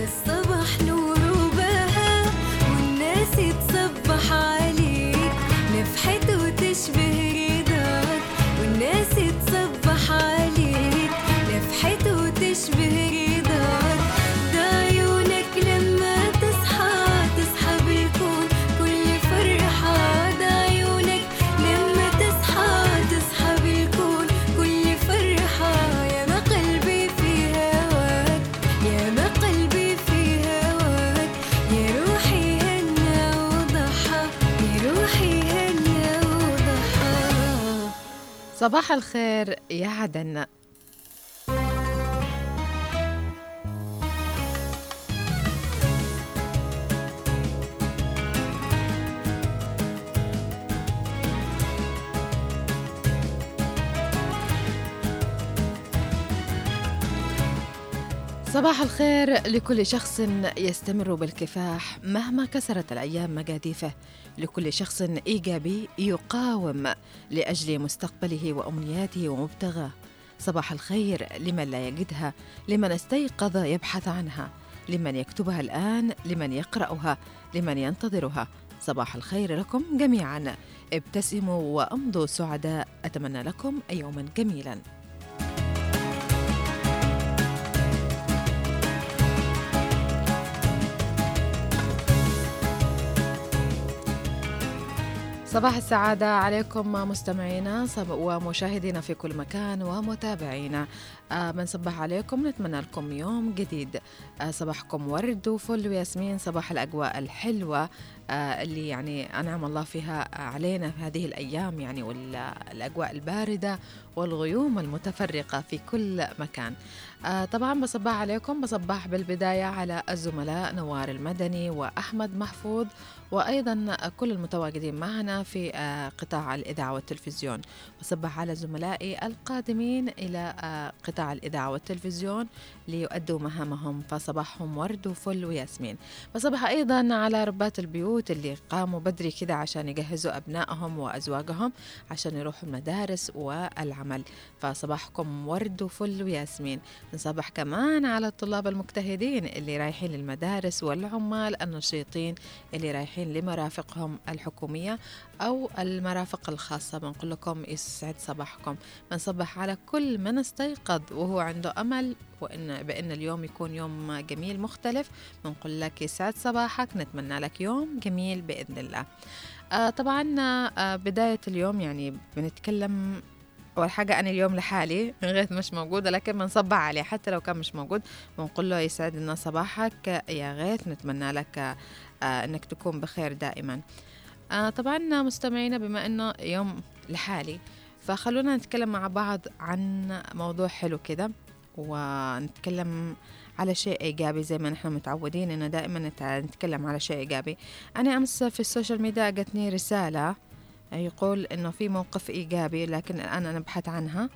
للصبح صباح الخير يا عدن. صباح الخير لكل شخص يستمر بالكفاح مهما كسرت الأيام مجاديفه لكل شخص إيجابي يقاوم لأجل مستقبله وأمنياته ومبتغاه. صباح الخير لمن لا يجدها لمن استيقظ يبحث عنها لمن يكتبها الآن لمن يقرأها لمن ينتظرها. صباح الخير لكم جميعا. ابتسموا وأمضوا سعداء. أتمنى لكم يوما جميلا. صباح السعادة عليكم مستمعينا ومشاهدينا في كل مكان ومتابعينا. آه بنصبح عليكم نتمنى لكم يوم جديد. آه صباحكم ورد وفل وياسمين. صباح الأجواء الحلوة آه اللي يعني أنعم الله فيها علينا في هذه الأيام يعني والأجواء الباردة والغيوم المتفرقة في كل مكان. طبعا بصبح عليكم. بصبح بالبداية على الزملاء نوار المدني وأحمد محفوظ وأيضا كل المتواجدين معنا في آه، قطاع الإذاعة والتلفزيون. وصبح على زملائي القادمين إلى آه، قطاع الإذاعة والتلفزيون. ليؤدوا مهامهم فصباحهم ورد وفل وياسمين. وصبح أيضا على ربات البيوت اللي قاموا بدري كذا عشان يجهزوا أبنائهم وأزواجهم عشان يروحوا المدارس والعمل. فصباحكم ورد وفل وياسمين. نصبح كمان على الطلاب المجتهدين اللي رايحين للمدارس والعمال النشيطين اللي رايحين لمرافقهم الحكومية. أو المرافق الخاصة. بنقول لكم يسعد صباحكم. بنصبح على كل من استيقظ وهو عنده أمل وإن بأن اليوم يكون يوم جميل مختلف. بنقول لك يسعد صباحك. نتمنى لك يوم جميل بإذن الله. آه طبعا آه بداية اليوم يعني بنتكلم أول حاجة أنا اليوم لحالي غيث مش موجودة لكن بنصبح عليه حتى لو كان مش موجود. بنقول له يسعد لنا صباحك. يا غيث نتمنى لك آه إنك تكون بخير دائما. آه طبعا مستمعينا بما إنه يوم لحالي فخلونا نتكلم مع بعض عن موضوع حلو كده ونتكلم على شيء إيجابي زي ما نحن متعودين إنه دائما نت- نتكلم على شيء إيجابي. أنا أمس في ال social media أجتني رسالة يقول إنه في موقف إيجابي لكن الآن أنا أبحث عنها.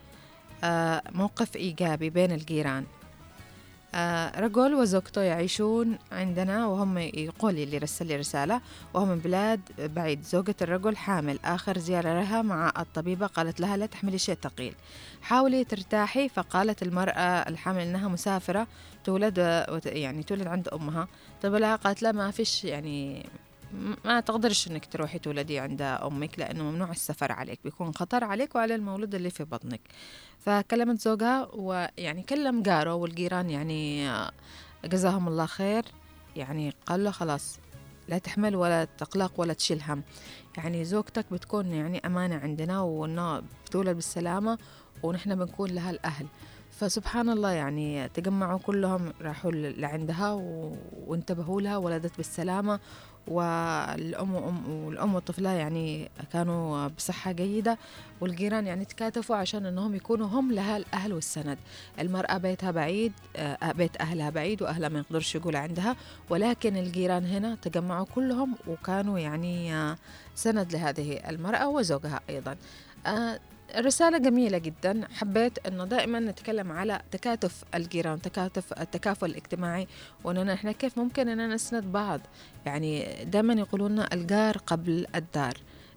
آه موقف إيجابي بين الجيران. رجل وزوجته يعيشون عندنا وهم يقول اللي رسل لي رسالة وهم من بلاد بعيد. زوجة الرجل حامل آخر زيارة لها مع الطبيبة قالت لها لا تحملي شيء ثقيل. حاولي ترتاحي فقالت المرأة الحامل إنها مسافرة تولد يعني تولد عند أمها. طب لها؟ قالت لا ما فيش يعني ما تقدرش إنك تروحي تولدي عند أمك لأنه ممنوع السفر عليك بيكون خطر عليك وعلى المولود اللي في بطنك. فكلمت زوجها ويعني كلم جاره والجيران يعني جزاهم الله خير. يعني قال له خلاص لا تحمل ولا تقلق ولا تشيل هم. يعني زوجتك بتكون يعني أمانة عندنا وإنه بتولد بالسلامة ونحن بنكون لها الأهل. فسبحان الله يعني تجمعوا كلهم راحوا لعندها. وانتبهوا لها ولدت بالسلامة والأم وأم والأم وطفلها يعني كانوا بصحة جيدة والجيران يعني تكاتفوا عشان إنهم يكونوا هم لها الأهل والسند. المرأة بيتها بعيد آه، بيت أهلها بعيد وأهلها ما يقدرش يقول عندها. ولكن الجيران هنا تجمعوا كلهم وكانوا يعني آه، سند لهذه المرأة وزوجها أيضا. آه، الرسالة جميلة جدا. حبيت إنه دائما نتكلم على تكاتف الجيران تكاتف التكافل الاجتماعي وإننا إحنا كيف ممكن إننا نسند بعض. يعني دائما يقولون الجار قبل الدار.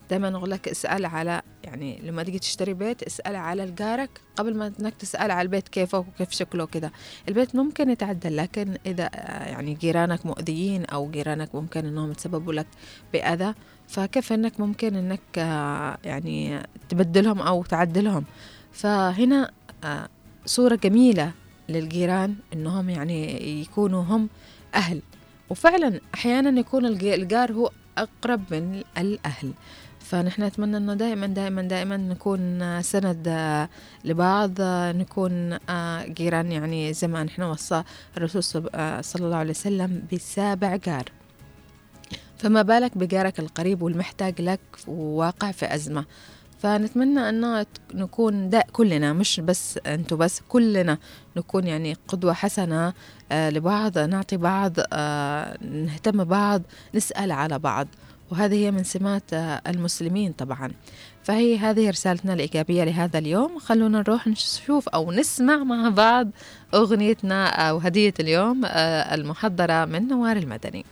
دائما أقول لك اسأل على يعني لما تيجي تشتري بيت اسأل على الجارك قبل ما إنك تسأل على البيت كيفه وكيف شكله كده. البيت ممكن يتعدل لكن آه، يعني جيرانك مؤذيين أو جيرانك ممكن إنهم يتسببوا لك بأذى فكيف إنك ممكن إنك آه، يعني تبدلهم أو تعدلهم؟ فهنا آه، صورة جميلة للجيران إنهم يعني يكونوا هم أهل. وفعلا أحيانا يكون الج- الجار هو أقرب من الأهل. فنحن نتمنى إنه دائما دائما دائما نكون آه، سند لبعض نكون جيران يعني زي ما نحن وصى الرسول صلى الله عليه وسلم بسابع جار. فما بالك بجارك القريب والمحتاج لك وواقع في أزمة. فنتمنى أن نكون دا كلنا مش بس أنتوا بس كلنا نكون يعني قدوة حسنة آه، لبعض نعطي بعض آه، نهتم بعض نسأل على بعض. وهذه هي من سمات آه، المسلمين طبعا. فهي هذه رسالتنا الإيجابية لهذا اليوم. خلونا نروح نشوف أو نسمع مع بعض أغنيتنا أو هدية اليوم المحضرة من نوار المدني.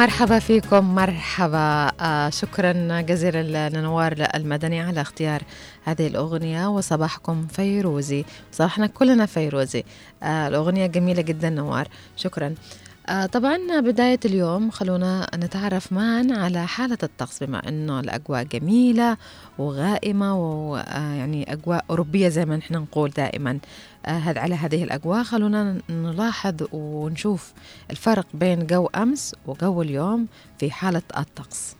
ومرحبا فيكم مرحبا. آه شكرا جزيلا لنوار المدني على اختيار هذه الأغنية وصباحكم فيروزي. صباحنا كلنا فيروزي. آه الأغنية جميلة جدا نوار. شكرا. آه طبعا بداية اليوم خلونا نتعرف معا على حالة الطقس. بما أنه الأجواء جميلة وغائمة ويعني أجواء أوروبية زي ما نحن نقول دائما. آه هاد- على هذه الأجواء خلونا نلاحظ ونشوف الفرق بين جو أمس وجو اليوم في حالة الطقس.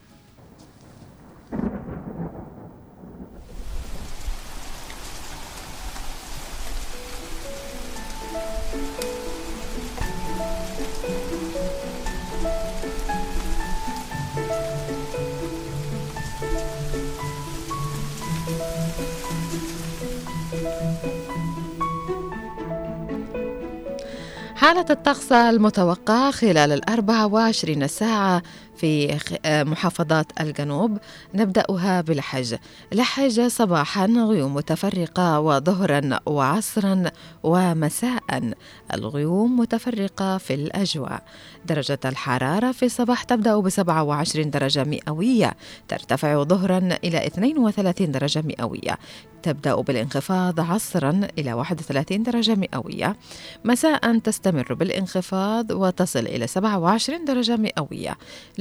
حالة الطقس المتوقعة خلال الأربعة وعشرين ساعة في آه، محافظات الجنوب. نبدأها بلحج. لحج صباحا غيوم متفرقة وظهرا وعصرا ومساء. الغيوم متفرقة في الأجواء. درجة الحرارة في الصباح تبدأ ب 27 درجة مئوية. ترتفع ظهرا إلى 32 درجة مئوية. تبدأ بالانخفاض عصرا إلى 31 درجة مئوية. مساء تستمر بالانخفاض وتصل إلى 27 درجة مئوية.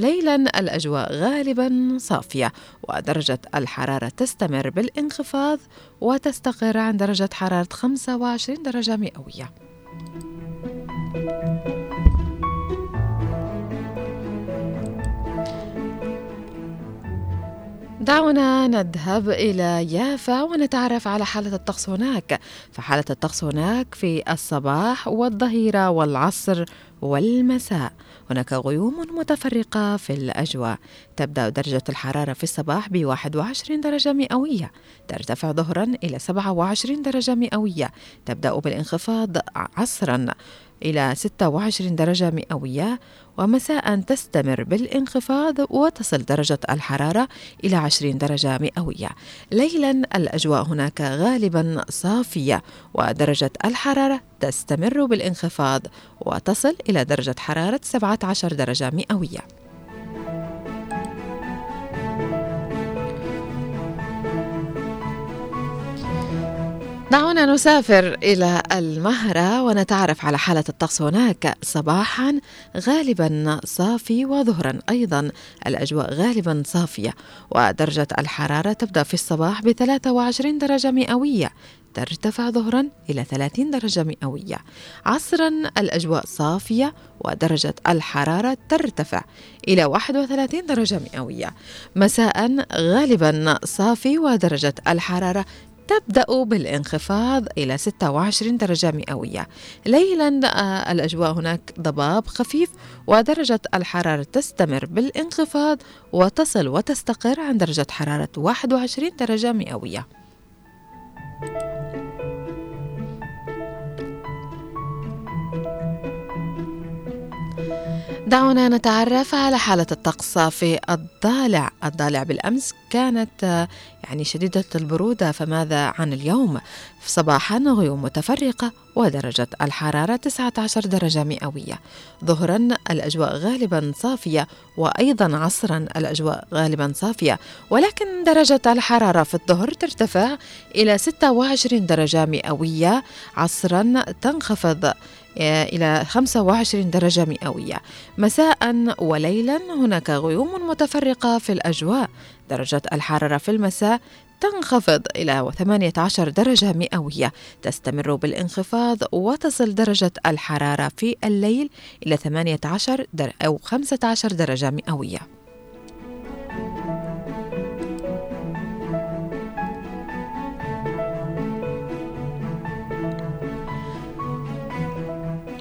ليلا الأجواء غالبا صافية ودرجة الحرارة تستمر بالانخفاض وتستقر عن درجة حرارة 25 درجة مئوية. دعونا نذهب إلى يافا ونتعرف على حالة الطقس هناك. فحالة الطقس هناك في الصباح والظهيرة والعصر والمساء. هناك غيوم متفرقة في الأجواء. تبدأ درجة الحرارة في الصباح ب 21 درجة مئوية. ترتفع ظهرا إلى 27 درجة مئوية. تبدأ بالانخفاض عصرا. إلى 26 درجة مئوية ومساء تستمر بالانخفاض وتصل درجة الحرارة إلى 20 درجة مئوية. ليلا الأجواء هناك غالبا صافية ودرجة الحرارة تستمر بالانخفاض وتصل إلى درجة حرارة 17 درجة مئوية. دعونا نسافر إلى المهرة ونتعرف على حالة الطقس هناك. صباحا غالبا صافي وظهرا أيضا. الأجواء غالبا صافية ودرجة الحرارة تبدأ في الصباح ب 23 درجة مئوية ترتفع ظهرا إلى 30 درجة مئوية. عصرا الأجواء صافية ودرجة الحرارة ترتفع إلى 31 درجة مئوية. مساء غالبا صافي ودرجة الحرارة تبدأ بالانخفاض إلى 26 درجة مئوية. ليلا الأجواء هناك ضباب خفيف ودرجة الحرارة تستمر بالانخفاض وتصل وتستقر عند درجة حرارة 21 درجة مئوية. دعونا نتعرف على حالة الطقس في الضالع. الضالع بالأمس كانت آه، يعني شديدة البرودة فماذا عن اليوم؟ صباحا غيوم متفرقة ودرجة الحرارة 19 درجة مئوية. ظهرا الأجواء غالبا صافية وأيضا عصرا الأجواء غالبا صافية. ولكن درجة الحرارة في الظهر ترتفع إلى 26 درجة مئوية. عصرا تنخفض إلى 25 درجة مئوية. مساء وليلا. هناك غيوم متفرقة في الأجواء. درجة الحرارة في المساء تنخفض إلى 18 درجة مئوية. تستمر بالانخفاض وتصل درجة الحرارة في الليل إلى 18 در أو 15 درجة مئوية.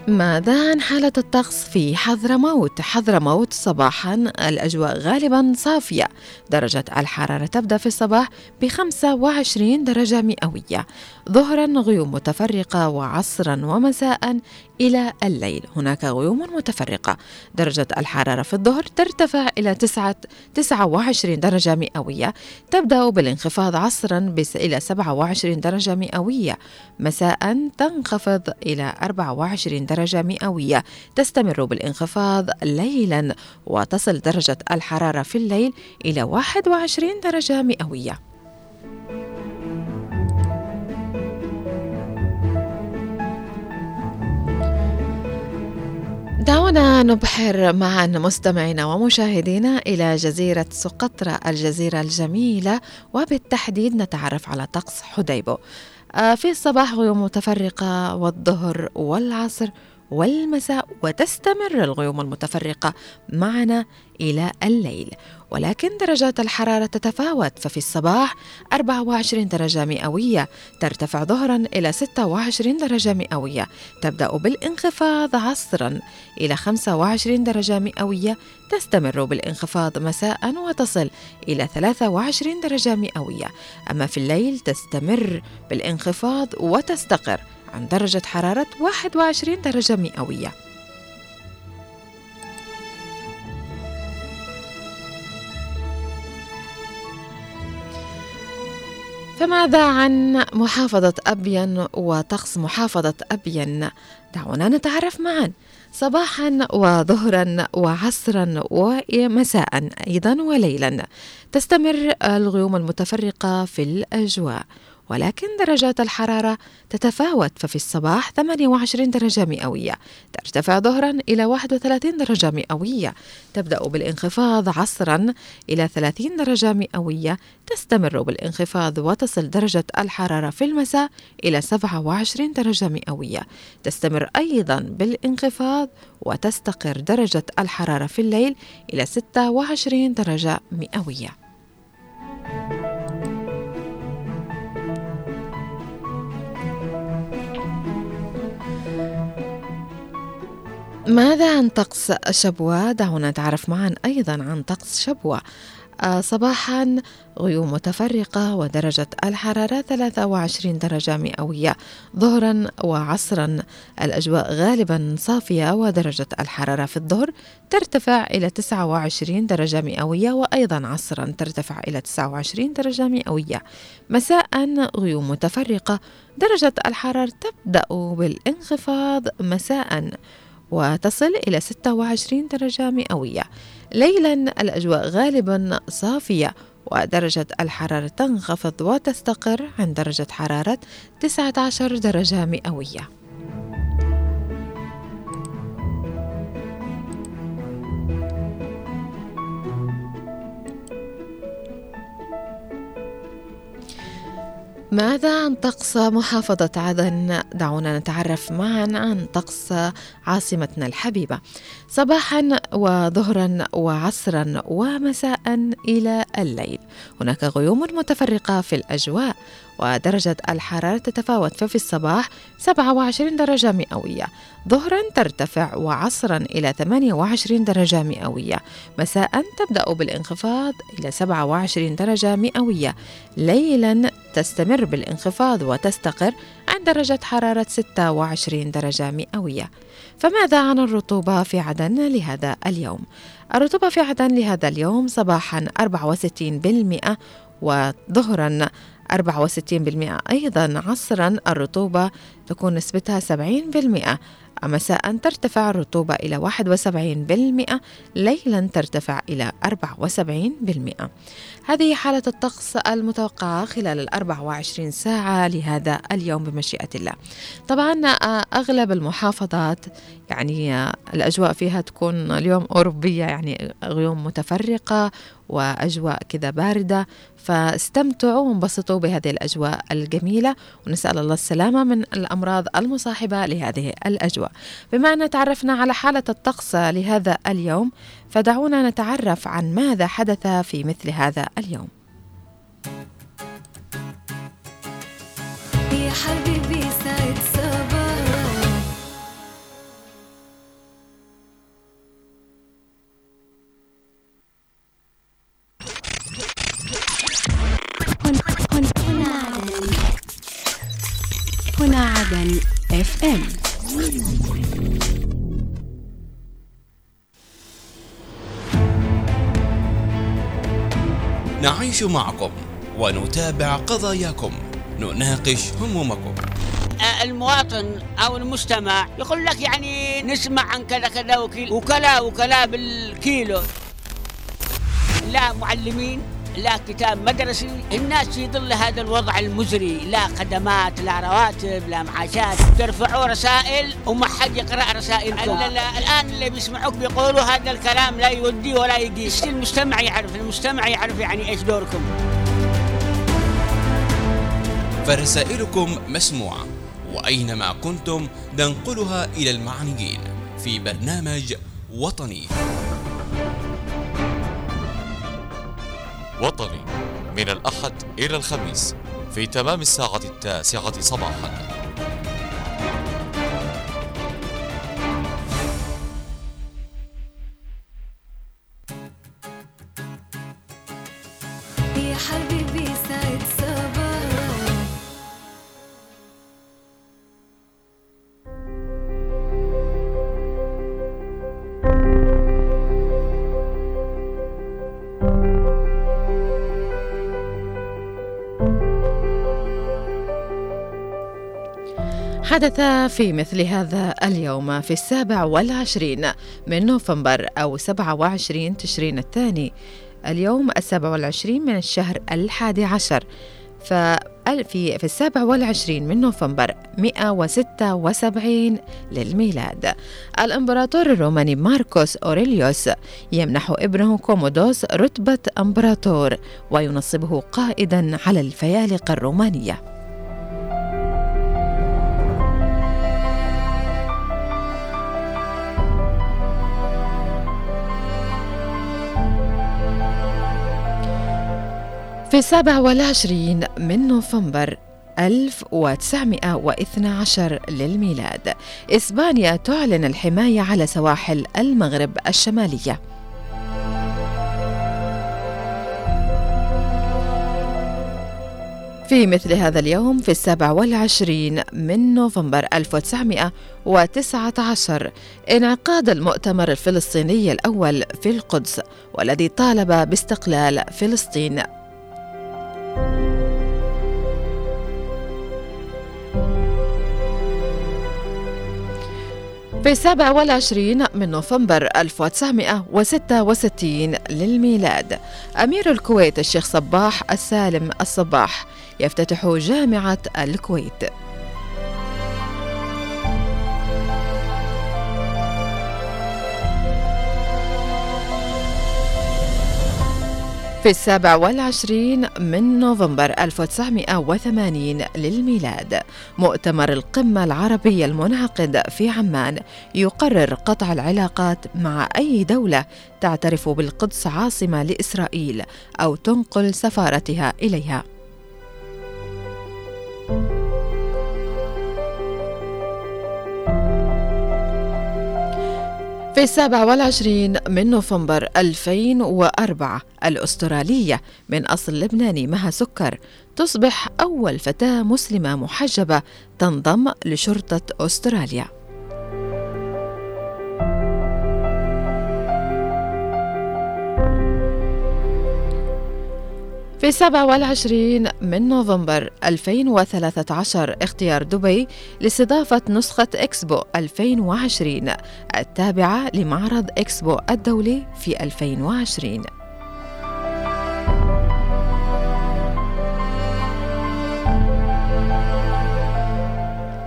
ماذا عن حالة الطقس في حضرموت؟ حضرموت صباحا الأجواء غالبا صافية درجة الحرارة تبدأ في الصباح ب 25 درجة مئوية ظهرا غيوم متفرقة وعصرا ومساء إلى الليل. هناك غيوم متفرقة. درجة الحرارة في الظهر ترتفع إلى 9 29 درجة مئوية. تبدأ بالانخفاض عصرا إلى 27 درجة مئوية. مساء تنخفض إلى 24 درجة مئوية. تستمر بالانخفاض ليلا وتصل درجة الحرارة في الليل إلى 21 درجة مئوية. دعونا نبحر معا مستمعينا ومشاهدينا إلى جزيرة سقطرى الجزيرة الجميلة وبالتحديد نتعرف على طقس حديبو. آه، في الصباح غيوم متفرقة والظهر والعصر والمساء وتستمر الغيوم المتفرقة معنا إلى الليل. ولكن درجات الحرارة تتفاوت ففي الصباح 24 درجة مئوية ترتفع ظهرا إلى 26 درجة مئوية تبدأ بالانخفاض عصرا إلى 25 درجة مئوية تستمر بالانخفاض مساء وتصل إلى 23 درجة مئوية. أما في الليل تستمر بالانخفاض وتستقر عن درجة حرارة 21 درجة مئوية. فماذا عن محافظة أبين وطقس محافظة أبين؟ دعونا نتعرف معا. صباحا وظهرا وعصرا ومساء أيضا وليلا. تستمر الغيوم المتفرقة في الأجواء. ولكن درجات الحرارة تتفاوت ففي الصباح 28 درجة مئوية ترتفع ظهرا إلى 31 درجة مئوية تبدأ بالانخفاض عصرا إلى 30 درجة مئوية تستمر بالانخفاض وتصل درجة الحرارة في المساء إلى 27 درجة مئوية تستمر أيضا بالانخفاض وتستقر درجة الحرارة في الليل إلى 26 درجة مئوية. ماذا عن طقس شبوة؟ دعونا نتعرف معا أيضا عن طقس شبوة. آه، صباحا غيوم متفرقة ودرجة الحرارة 23 درجة مئوية. ظهرا وعصرا الأجواء غالبا صافية ودرجة الحرارة في الظهر ترتفع إلى 29 درجة مئوية وأيضا عصرا ترتفع إلى 29 درجة مئوية. مساء غيوم متفرقة درجة الحرارة تبدأ بالانخفاض. مساء وتصل إلى 26 درجة مئوية. ليلا الأجواء غالبا صافية ودرجة الحرارة تنخفض وتستقر عند درجة حرارة 19 درجة مئوية. ماذا عن طقس محافظة عدن؟ دعونا نتعرف معا عن طقس عاصمتنا الحبيبة. صباحا وظهرا وعصرا ومساء إلى الليل. هناك غيوم متفرقة في الأجواء ودرجة الحرارة تتفاوت ففي الصباح 27 درجة مئوية ظهرا ترتفع وعصرا إلى 28 درجة مئوية مساء تبدأ بالانخفاض إلى 27 درجة مئوية ليلا تستمر بالانخفاض وتستقر عند درجة حرارة 26 درجة مئوية فماذا عن الرطوبة في عدن لهذا اليوم؟ الرطوبة في عدن لهذا اليوم صباحا 64% وظهرا 64% أيضا عصرا الرطوبة تكون نسبتها 70% مساء ترتفع الرطوبة إلى 71% ليلا ترتفع إلى 74% هذه حالة الطقس المتوقعة خلال ال 24 ساعة لهذا اليوم بمشيئة الله. طبعا آه، أغلب المحافظات يعني آه، الأجواء فيها تكون اليوم أوروبية يعني غيوم متفرقة وأجواء كذا باردة. فاستمتعوا وانبسطوا بهذه الأجواء الجميلة ونسأل الله السلامة من الأمراض المصاحبة لهذه الأجواء. بما أن تعرفنا على حالة الطقس لهذا اليوم فدعونا نتعرف عن ماذا حدث في مثل هذا اليوم. ام نعيش معكم ونتابع قضاياكم. نناقش همومكم. المواطن أو المستمع يقول لك يعني نسمع عن كذا كذا وكيل وكلا وكلا بالكيلو. لا معلمين لا كتاب مدرسي الناس في ظل هذا الوضع المزري. لا خدمات لا رواتب لا معاشات. ترفعوا رسائل وما حد يقرأ رسائلكم ال- ال- الآن اللي بيسمعوك بيقولوا هذا الكلام لا يودي ولا يقيس المستمع يعرف؟ المستمع يعرف يعني إيش دوركم؟ فرسائلكم مسموعة وأينما كنتم ننقلها إلى المعنيين في برنامج وطني. وطني من الأحد إلى الخميس في تمام الساعة التاسعة صباحا. حدث في مثل هذا اليوم في السابع والعشرين من نوفمبر أو سبعة وعشرين تشرين الثاني. اليوم السابع والعشرين من الشهر الحادي عشر. في في السابع والعشرين من نوفمبر 176 للميلاد. الإمبراطور الروماني ماركوس أوريليوس يمنح ابنه كومودوس رتبة إمبراطور وينصبه قائدا على الفيالق الرومانية. في السابع والعشرين من نوفمبر 1912 للميلاد إسبانيا تعلن الحماية على سواحل المغرب الشمالية. في مثل هذا اليوم في السابع والعشرين من نوفمبر 1919 انعقاد المؤتمر الفلسطيني الأول في القدس والذي طالب باستقلال فلسطين في السابع والعشرين من نوفمبر 1966 للميلاد أمير الكويت الشيخ صباح السالم الصباح يفتتح جامعة الكويت. في السابع والعشرين من نوفمبر 1980 للميلاد. مؤتمر القمة العربية المنعقد في عمان يقرر قطع العلاقات مع أي دولة تعترف بالقدس عاصمة لإسرائيل أو تنقل سفارتها إليها. في السابع والعشرين من نوفمبر 2004 الأسترالية من أصل لبناني مها سكر تصبح أول فتاة مسلمة محجبة تنضم لشرطة أستراليا. في 27 من نوفمبر 2013 اختيار دبي لاستضافة نسخة إكسبو 2020 التابعة لمعرض إكسبو الدولي في 2020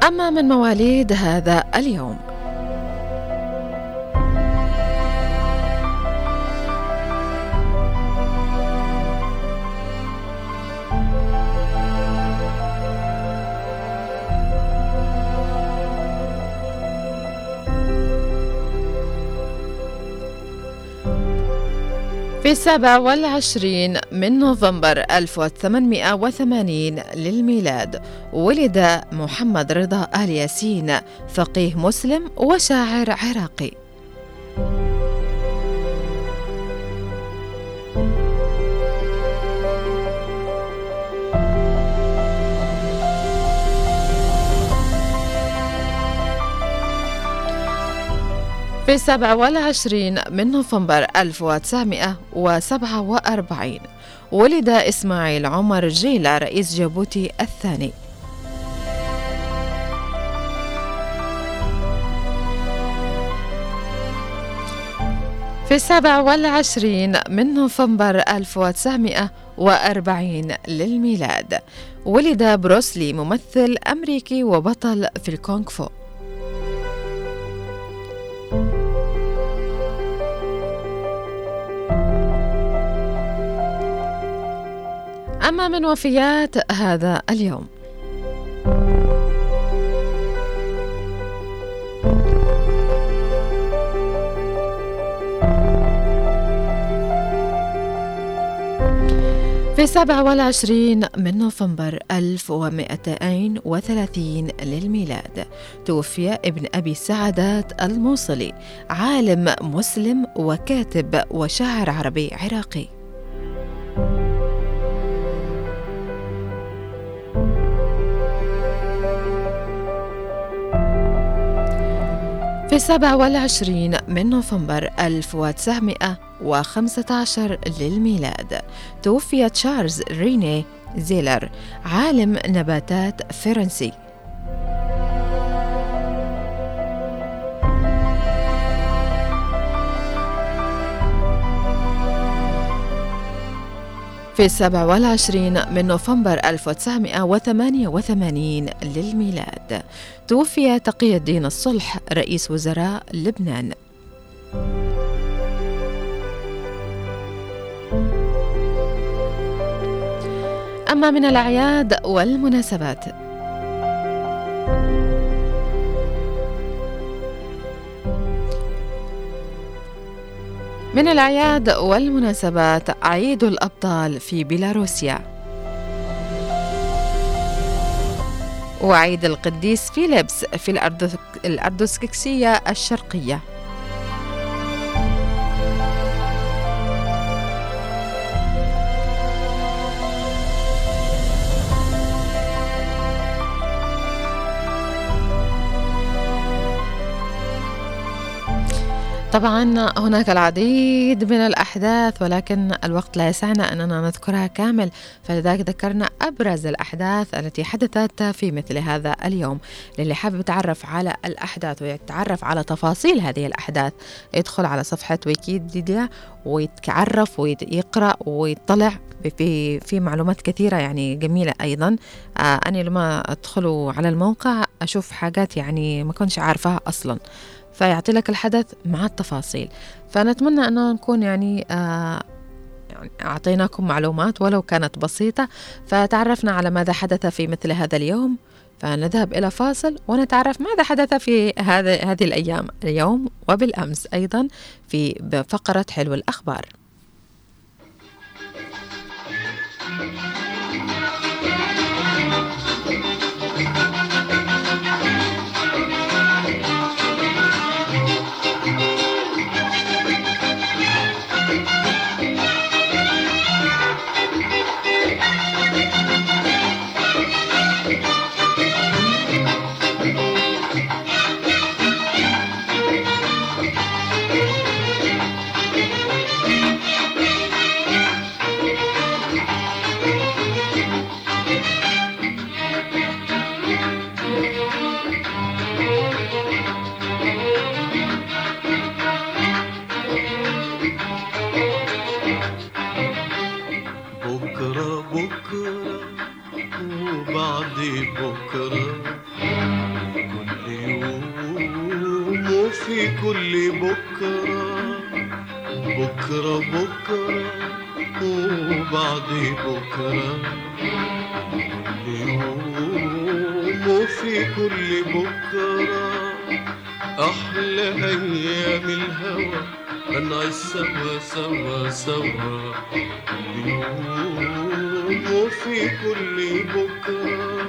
أما من مواليد هذا اليوم في السابع والعشرين من نوفمبر 1880 للميلاد ولد محمد رضا آل ياسين فقيه مسلم وشاعر عراقي. السابع والعشرين من نوفمبر 1947 ولد إسماعيل عمر جيلة رئيس جيبوتي الثاني. في السابع والعشرين من نوفمبر 1940 للميلاد ولد بروسلي ممثل أمريكي وبطل في الكونغ فو. أما من وفيات هذا اليوم. في 27 من نوفمبر 1230 للميلاد توفي ابن أبي سعدات الموصلي عالم مسلم وكاتب وشاعر عربي عراقي. في 27 من نوفمبر 1915 للميلاد توفي تشارلز ريني زيلر عالم نباتات فرنسي. في السابع والعشرين من نوفمبر 1988 للميلاد. توفي تقي الدين الصلح رئيس وزراء لبنان. أما من الأعياد والمناسبات من الأعياد والمناسبات عيد الأبطال في بيلاروسيا. وعيد القديس فيليبس في الأردو- الأردوسكسية الشرقية. طبعا هناك العديد من الأحداث ولكن الوقت لا يسعنا أننا نذكرها كامل. فلذلك ذكرنا أبرز الأحداث التي حدثت في مثل هذا اليوم. للي حابب يتعرف على الأحداث ويتعرف على تفاصيل هذه الأحداث يدخل على صفحة ويكيديا ويتعرف ويقرأ ويطلع في في معلومات كثيرة يعني جميلة أيضا. آه أنا لما أدخل على الموقع أشوف حاجات يعني ما كنتش عارفاها أصلا. فيعطي لك الحدث مع التفاصيل. فنتمنى أن نكون يعني آه يعني أعطيناكم معلومات ولو كانت بسيطة فتعرفنا على ماذا حدث في مثل هذا اليوم. فنذهب إلى فاصل ونتعرف ماذا حدث في هذه الأيام اليوم وبالأمس أيضا في بفقرة حلو الأخبار. وبعد بكرة. كل يوم وفي كل بكرة. بكرة بكرة وبعد بكرة. كل يوم وفي كل بكرة. أحلى أيام الهوى. هنعيش سوا سوا سوا. كل يوم وفي كل بكرة.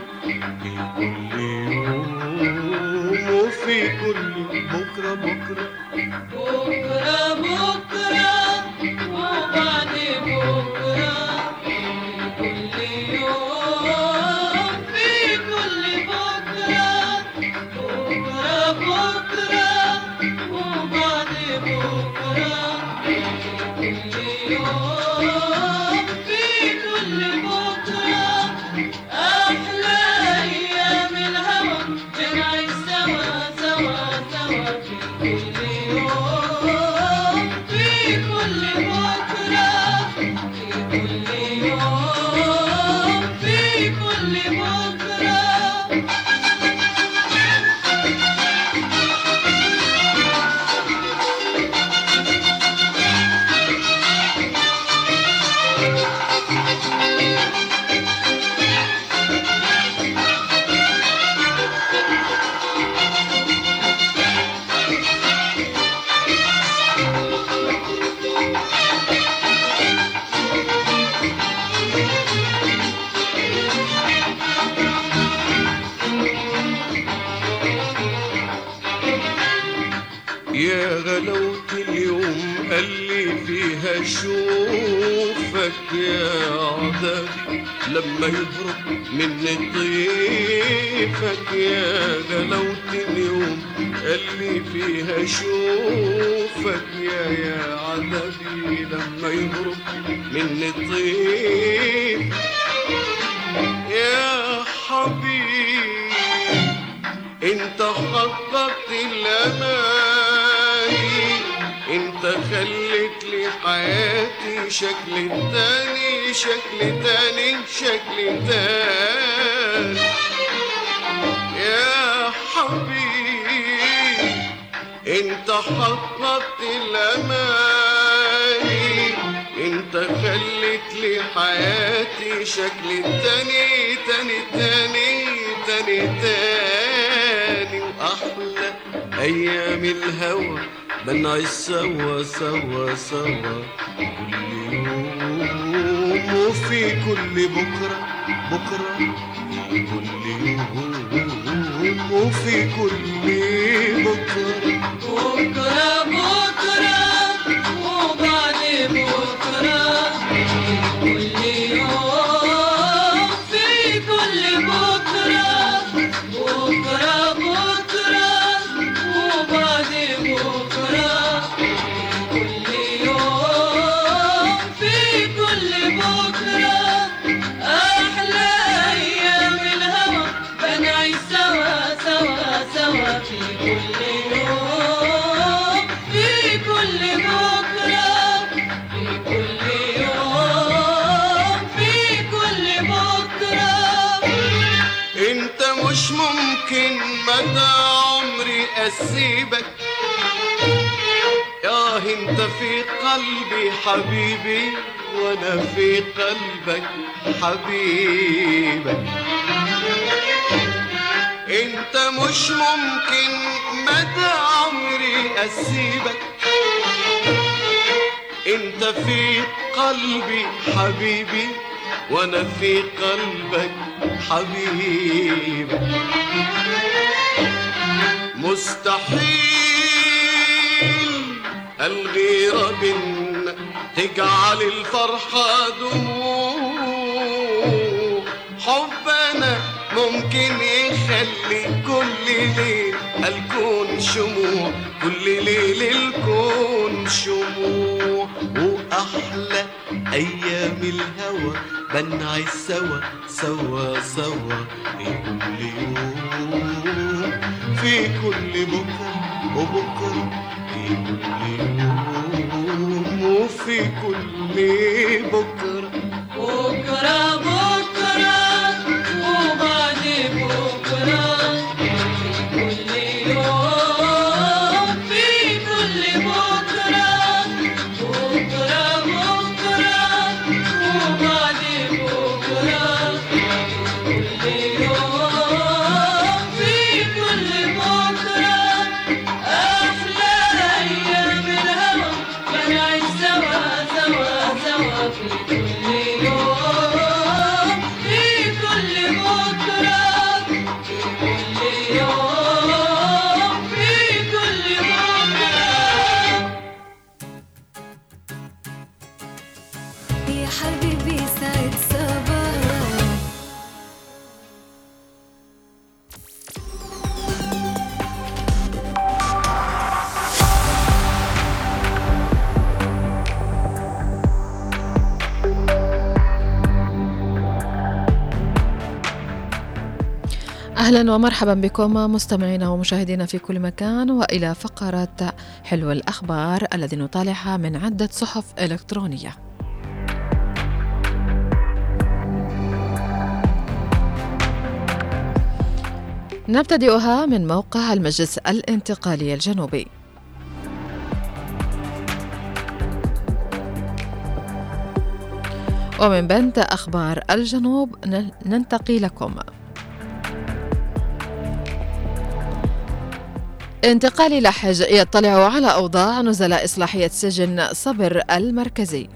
كل يوم وفي كل بكرة بكرة. بكرة بكرة. اليوم قال لي فيها شوفك يا يا عذابي لما يهرب مني طيف يا حبيبي انت حققت الاماني انت خليت لي حياتي شكل تاني شكل تاني شكل تاني. يا حبيبي انت حققت الأماني انت خليت لي حياتي شكل تاني تاني تاني تاني تاني. وأحلى أيام الهوى بنعيش سوا سوا سوا. كل يوم وفي كل بكرة بكرة كل يوم. وفي كل بكرة. بكرة بكرة وبعد بكرة. أسيبك. ياه انت في قلبي حبيبي وأنا في قلبك حبيبك. أنت مش ممكن مدى عمري أسيبك. أنت في قلبي حبيبي وأنا في قلبك حبيبك. مستحيل. الغيرة بينا تجعل الفرحة دموع. حبنا ممكن يخلي كل ليل الكون شموع. كل ليل الكون شموع. وأحلى أيام الهوى. بنعيش سوا سوا سوا. في كل يوم. في كل بكرة وبكرة في كل يوم وفي كل بكرة بكرة بكرة أهلا ومرحبا بكم مستمعينا ومشاهدينا في كل مكان وإلى فقرة حلو الأخبار الذي نطالعها من عدة صحف إلكترونية. نبتدئها من موقع المجلس الانتقالي الجنوبي. ومن بنت أخبار الجنوب ننتقي لكم. انتقالي لحج يطلع على أوضاع نزلاء إصلاحية سجن صبر المركزي.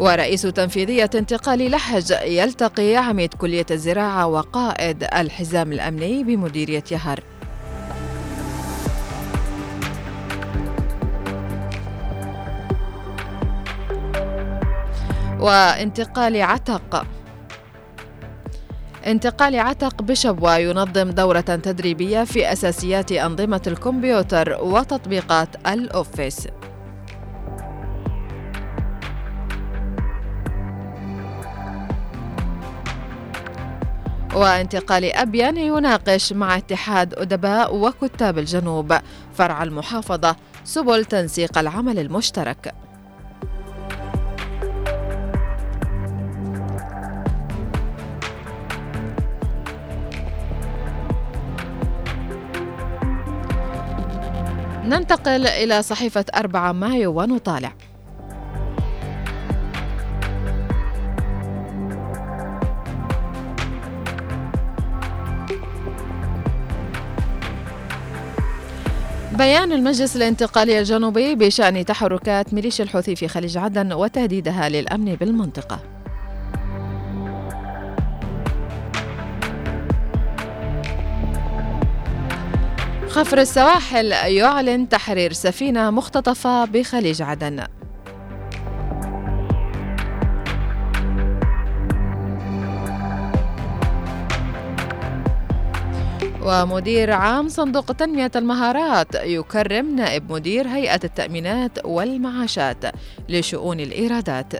ورئيس تنفيذية انتقال لحج يلتقي عميد كلية الزراعة وقائد الحزام الأمني بمديرية يهر وانتقال عتق. انتقال عتق بشبوة ينظم دورة تدريبية في أساسيات أنظمة الكمبيوتر وتطبيقات الأوفيس. وانتقال أبين يناقش مع اتحاد أدباء وكتاب الجنوب. فرع المحافظة سبل تنسيق العمل المشترك. ننتقل إلى صحيفة 4 مايو ونطالع. بيان المجلس الانتقالي الجنوبي بشأن تحركات ميليشيا الحوثي في خليج عدن وتهديدها للأمن بالمنطقة. خفر السواحل يعلن تحرير سفينة مختطفة بخليج عدن. ومدير عام صندوق تنمية المهارات يكرم نائب مدير هيئة التأمينات والمعاشات لشؤون الإيرادات.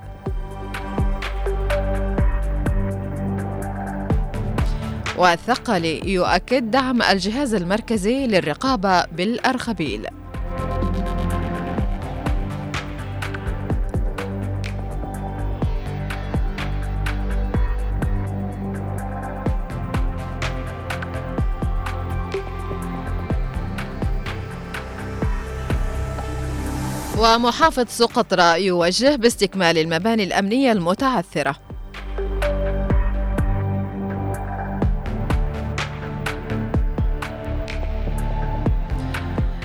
والثقلي يؤكد دعم الجهاز المركزي للرقابة بالأرخبيل. ومحافظ سقطرى يوجه باستكمال المباني الأمنية المتعثرة.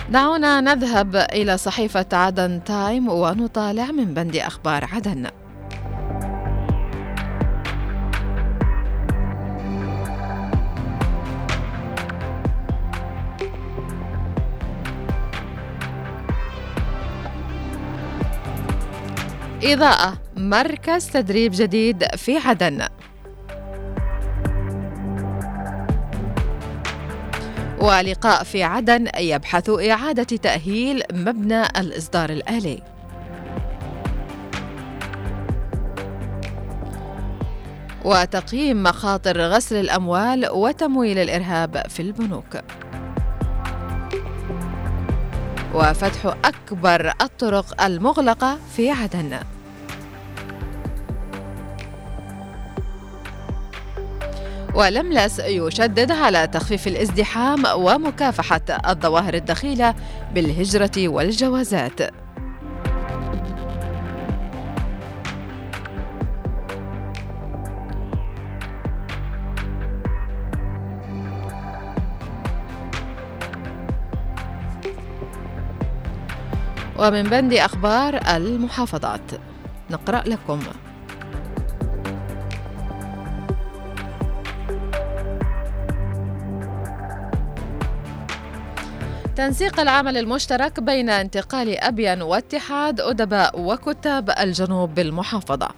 دعونا نذهب إلى صحيفة عدن تايم ونطالع من بند أخبار عدن. إضاءة مركز تدريب جديد في عدن. ولقاء في عدن يبحث إعادة تأهيل مبنى الإصدار الآلي. وتقييم مخاطر غسل الأموال وتمويل الإرهاب في البنوك. وفتح أكبر الطرق المغلقة في عدن. ولملس يشدد على تخفيف الازدحام ومكافحة الظواهر الدخيلة بالهجرة والجوازات. ومن بند أخبار المحافظات نقرأ لكم. تنسيق العمل المشترك بين انتقال أبين واتحاد أدباء وكتاب الجنوب بالمحافظة.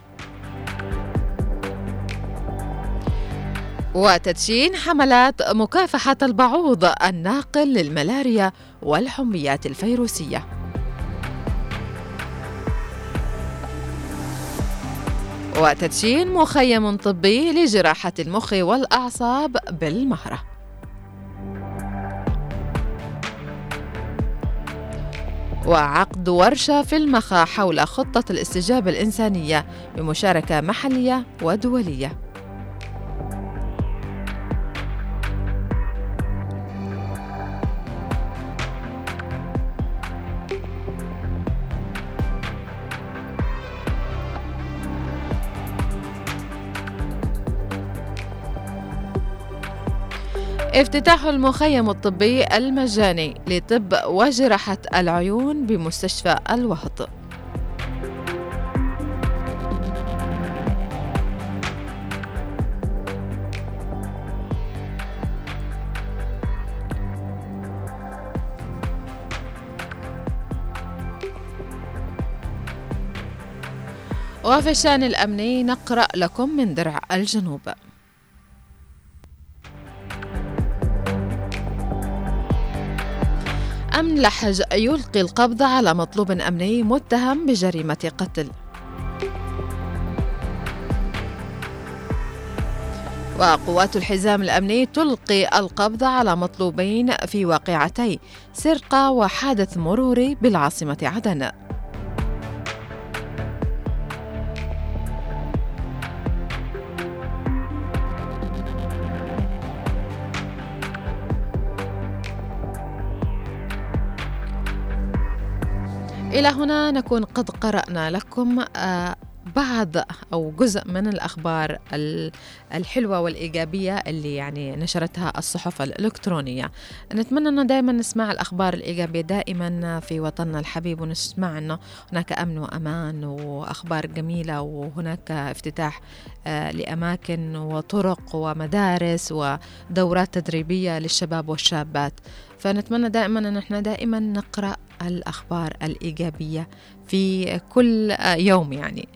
وتدشين حملات مكافحة البعوض الناقل للملاريا والحميات الفيروسية. وتدشين مخيم طبي لجراحة المخ والأعصاب بالمهرة. وعقد ورشة في المخا حول خطة الاستجابة الإنسانية بمشاركة محلية ودولية. افتتاح المخيم الطبي المجاني لطب وجراحة العيون بمستشفى الوهط. وفي الشأن الأمني نقرأ لكم من درع الجنوب. أمن لحج يلقي القبض على مطلوب أمني متهم بجريمة قتل. وقوات الحزام الأمني تلقي القبض على مطلوبين في واقعتي سرقة وحادث مروري بالعاصمة عدن. إلى هنا نكون قد قرأنا لكم آه، بعض أو جزء من الأخبار ال- الحلوة والإيجابية اللي يعني نشرتها الصحف الإلكترونية. نتمنى أنه دائما نسمع الأخبار الإيجابية دائما في وطننا الحبيب ونسمع أنه هناك أمن وأمان وأخبار جميلة وهناك افتتاح آه، لأماكن وطرق ومدارس ودورات تدريبية للشباب والشابات. فنتمنى دائما أن إحنا دائما نقرأ الأخبار الإيجابية في كل آه، يوم يعني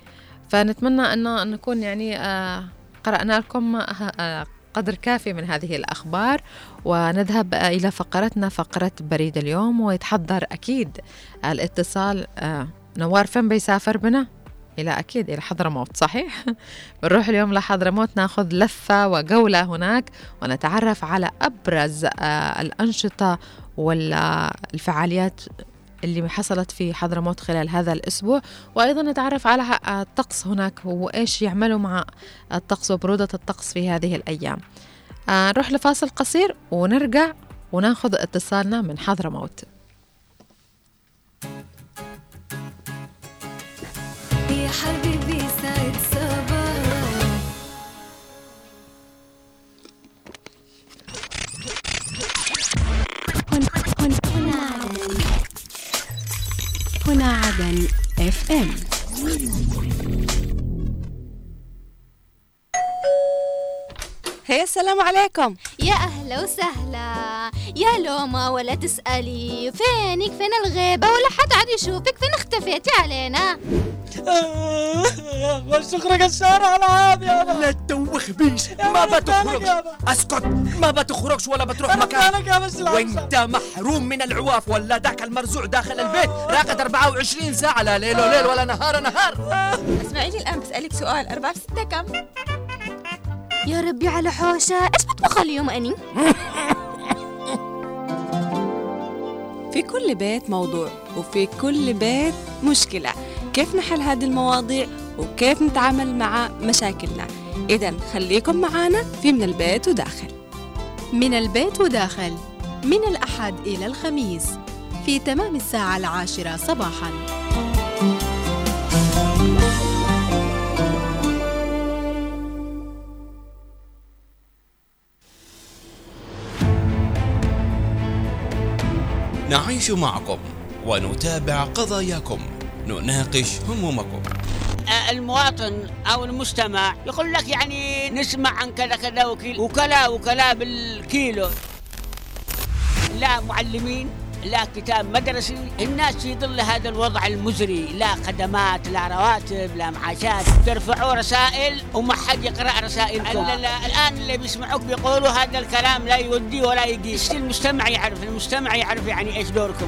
فنتمنى أن نكون يعني آه، قرأنا لكم آه، قدر كافي من هذه الأخبار ونذهب إلى فقرتنا فقرة بريد اليوم ويتحضر أكيد الاتصال نوار فين بيسافر بنا؟ إلى أكيد إلى حضرموت صحيح؟ بنروح اليوم لحضرموت ناخذ لفة وجولة هناك ونتعرف على أبرز آه، الأنشطة والفعاليات اللي حصلت في حضرموت خلال هذا الأسبوع. وأيضا نتعرف على الطقس هناك وإيش يعملوا مع الطقس وبرودة الطقس في هذه الأيام. آه، نروح لفاصل قصير ونرجع وناخذ اتصالنا من حضرموت. يا حبيبي سعد صباح هنا عدن اف ام هي السلام عليكم. يا أهلا وسهلا. يا لوما ولا تسألي. فينك؟ فين الغيبة ولا حد عاد يشوفك. فين اختفيتي علينا؟ تخرج الشارع العاب يابا لا تدوخ بيش. ما بتخرجش. اسكت. ما بتخرجش ولا بتروح مكان. يا وانت محروم من العواف ولا ذاك المرزوع داخل البيت. راقد 24 ساعة لا ليل وليل ولا نهار نهار. اسمعيني الآن بسألك سؤال. أربعة في ستة كم؟ يا ربي على حوشة. إيش بطبخ اليوم أني. في كل بيت موضوع وفي كل بيت مشكلة. كيف نحل هذه المواضيع وكيف نتعامل مع مشاكلنا. إذا خليكم معانا في من البيت وداخل. من البيت وداخل. من الأحد إلى الخميس. في تمام الساعة العاشرة صباحاً. نعيش معكم ونتابع قضاياكم. نناقش همومكم. آه، المواطن أو المستمع يقول لك يعني نسمع عن كذا كذا وكلا وكلا بالكيلو. لا معلمين. لا كتاب مدرسي الناس في ظل هذا الوضع المزري. لا خدمات لا رواتب لا معاشات. ترفعوا رسائل وما حد يقرأ رسائلكم. ال- ال- الآن اللي بيسمعوك بيقولوا هذا الكلام لا يودي ولا يقيس. المجتمع يعرف المجتمع يعرف يعني إيش دوركم.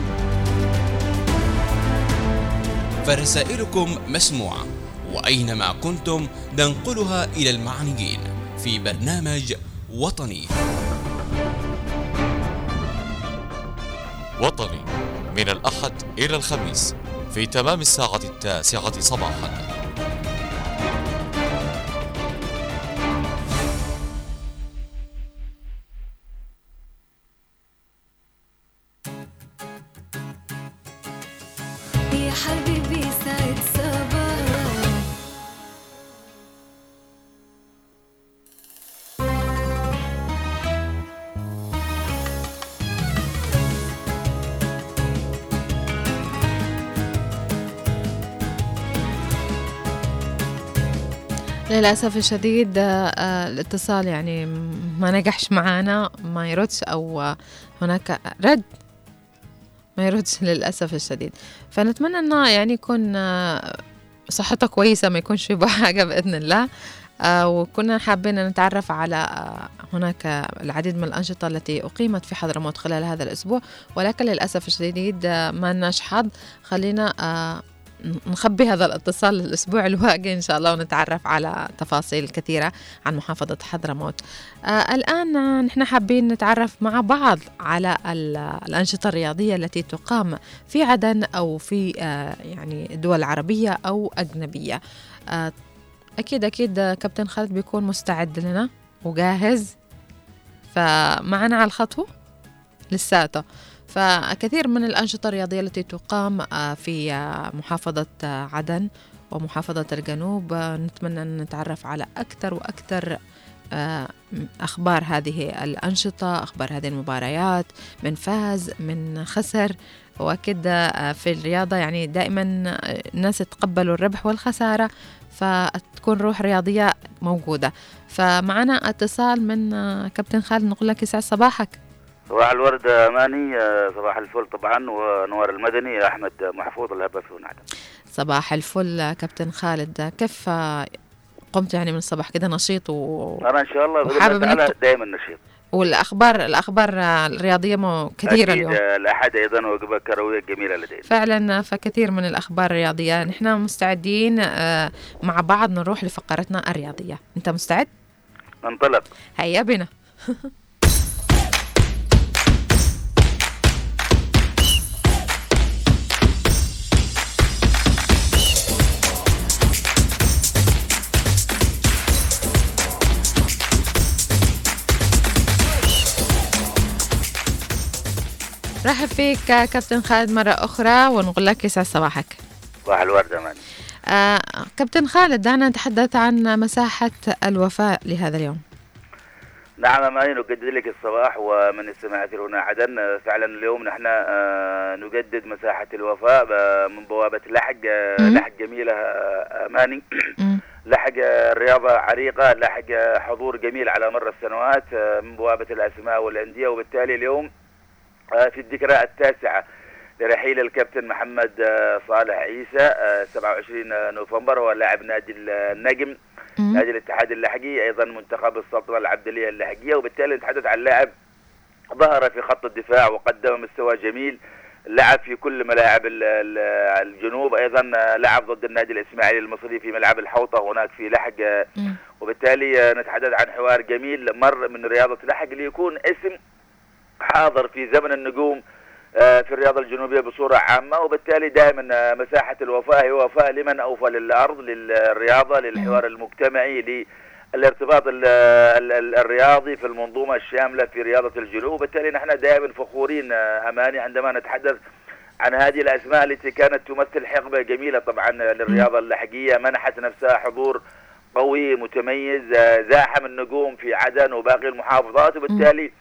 فرسائلكم مسموعة وأينما كنتم ننقلها إلى المعنيين في برنامج وطني. وطني من الأحد إلى الخميس في تمام الساعة التاسعة صباحا. للأسف الشديد آه، آه، الاتصال يعني ما نجحش معانا ما يردش أو هناك رد ما يردش للأسف الشديد. فنتمنى أنه يعني يكون آه، صحته كويسة ما يكونش في حاجة بإذن الله. وكنا حابين نتعرف على هناك العديد من الأنشطة التي أقيمت في حضرموت خلال هذا الأسبوع. ولكن للأسف الشديد ما لناش حظ. خلينا نخبي هذا الاتصال للأسبوع الواقع إن شاء الله ونتعرف على تفاصيل كثيرة عن محافظة حضرموت. آه الآن نحن حابين نتعرف مع بعض على ال- الأنشطة الرياضية التي تقام في عدن أو في آه يعني دول عربية أو أجنبية. آه أكيد أكيد كابتن خالد بيكون مستعد لنا وجاهز. فمعنا على الخطوة لساته. فكثير من الأنشطة الرياضية التي تقام آه، في آه، محافظة آه، عدن ومحافظة الجنوب. نتمنى أن نتعرف على أكثر وأكثر أخبار هذه الأنشطة أخبار هذه المباريات من فاز من خسر. وأكيد في الرياضة يعني دائما الناس يتقبلوا الربح والخسارة فتكون روح رياضية موجودة. فمعنا اتصال من كابتن خالد نقول لك يسعد صباحك. صباح الورد اماني آه، صباح الفل طبعا ونوار المدني أحمد محفوظ الهبه في ونعم صباح الفل كابتن خالد. كيف قمت يعني من الصباح؟ كده نشيط و... أنا إن شاء الله ت- دائما نشيط. والأخبار الأخبار الرياضية كثيرة أكيد، اليوم. آه، الأحد أيضا وجبة كروية جميلة لدينا. فعلا فكثير من الأخبار الرياضية. نحن مستعدين آه، مع بعض نروح لفقرتنا الرياضية. أنت مستعد؟ ننطلق هيا بنا. رحب فيك كابتن خالد مرة أخرى ونقول لك يسعد صباحك. صباح الورد اماني آه كابتن خالد دعنا نتحدث عن مساحة الوفاء لهذا اليوم. نعم اماني نجدد لك الصباح ومن استماع هنا عدن فعلا اليوم نحن آه، نجدد مساحة الوفاء آه، من بوابة لحق آه،. لحق جميلة آه، اماني لحق رياضة عريقة لحق حضور جميل على مر السنوات من بوابة الأسماء والأندية. وبالتالي اليوم في الذكرى التاسعة لرحيل الكابتن محمد آه، صالح عيسى آه، 27 نوفمبر هو لاعب نادي النجم نادي الاتحاد اللحقي أيضا منتخب السلطنة العبدليه اللحقية وبالتالي نتحدث عن لاعب ظهر في خط الدفاع وقدم مستوى جميل لعب في كل ملاعب ال- ال- الجنوب أيضا لعب ضد النادي الإسماعيلي المصري في ملعب الحوطة هناك في لحق. وبالتالي نتحدث عن حوار جميل مر من رياضة لحق ليكون اسم حاضر في زمن النجوم آه، في الرياضه الجنوبية بصورة عامة وبالتالي دائما آه، مساحة الوفاء هي وفاء لمن أوفى للأرض للرياضة للحوار المجتمعي للارتباط ال- ال- ال- الرياضي في المنظومة الشاملة في رياضة الجنوب وبالتالي نحن دائما فخورين آه، أماني عندما نتحدث عن هذه الأسماء التي كانت تمثل حقبة جميلة طبعا للرياضة اللحقيه منحت نفسها حضور قوي متميز زاحم النجوم في عدن وباقي المحافظات وبالتالي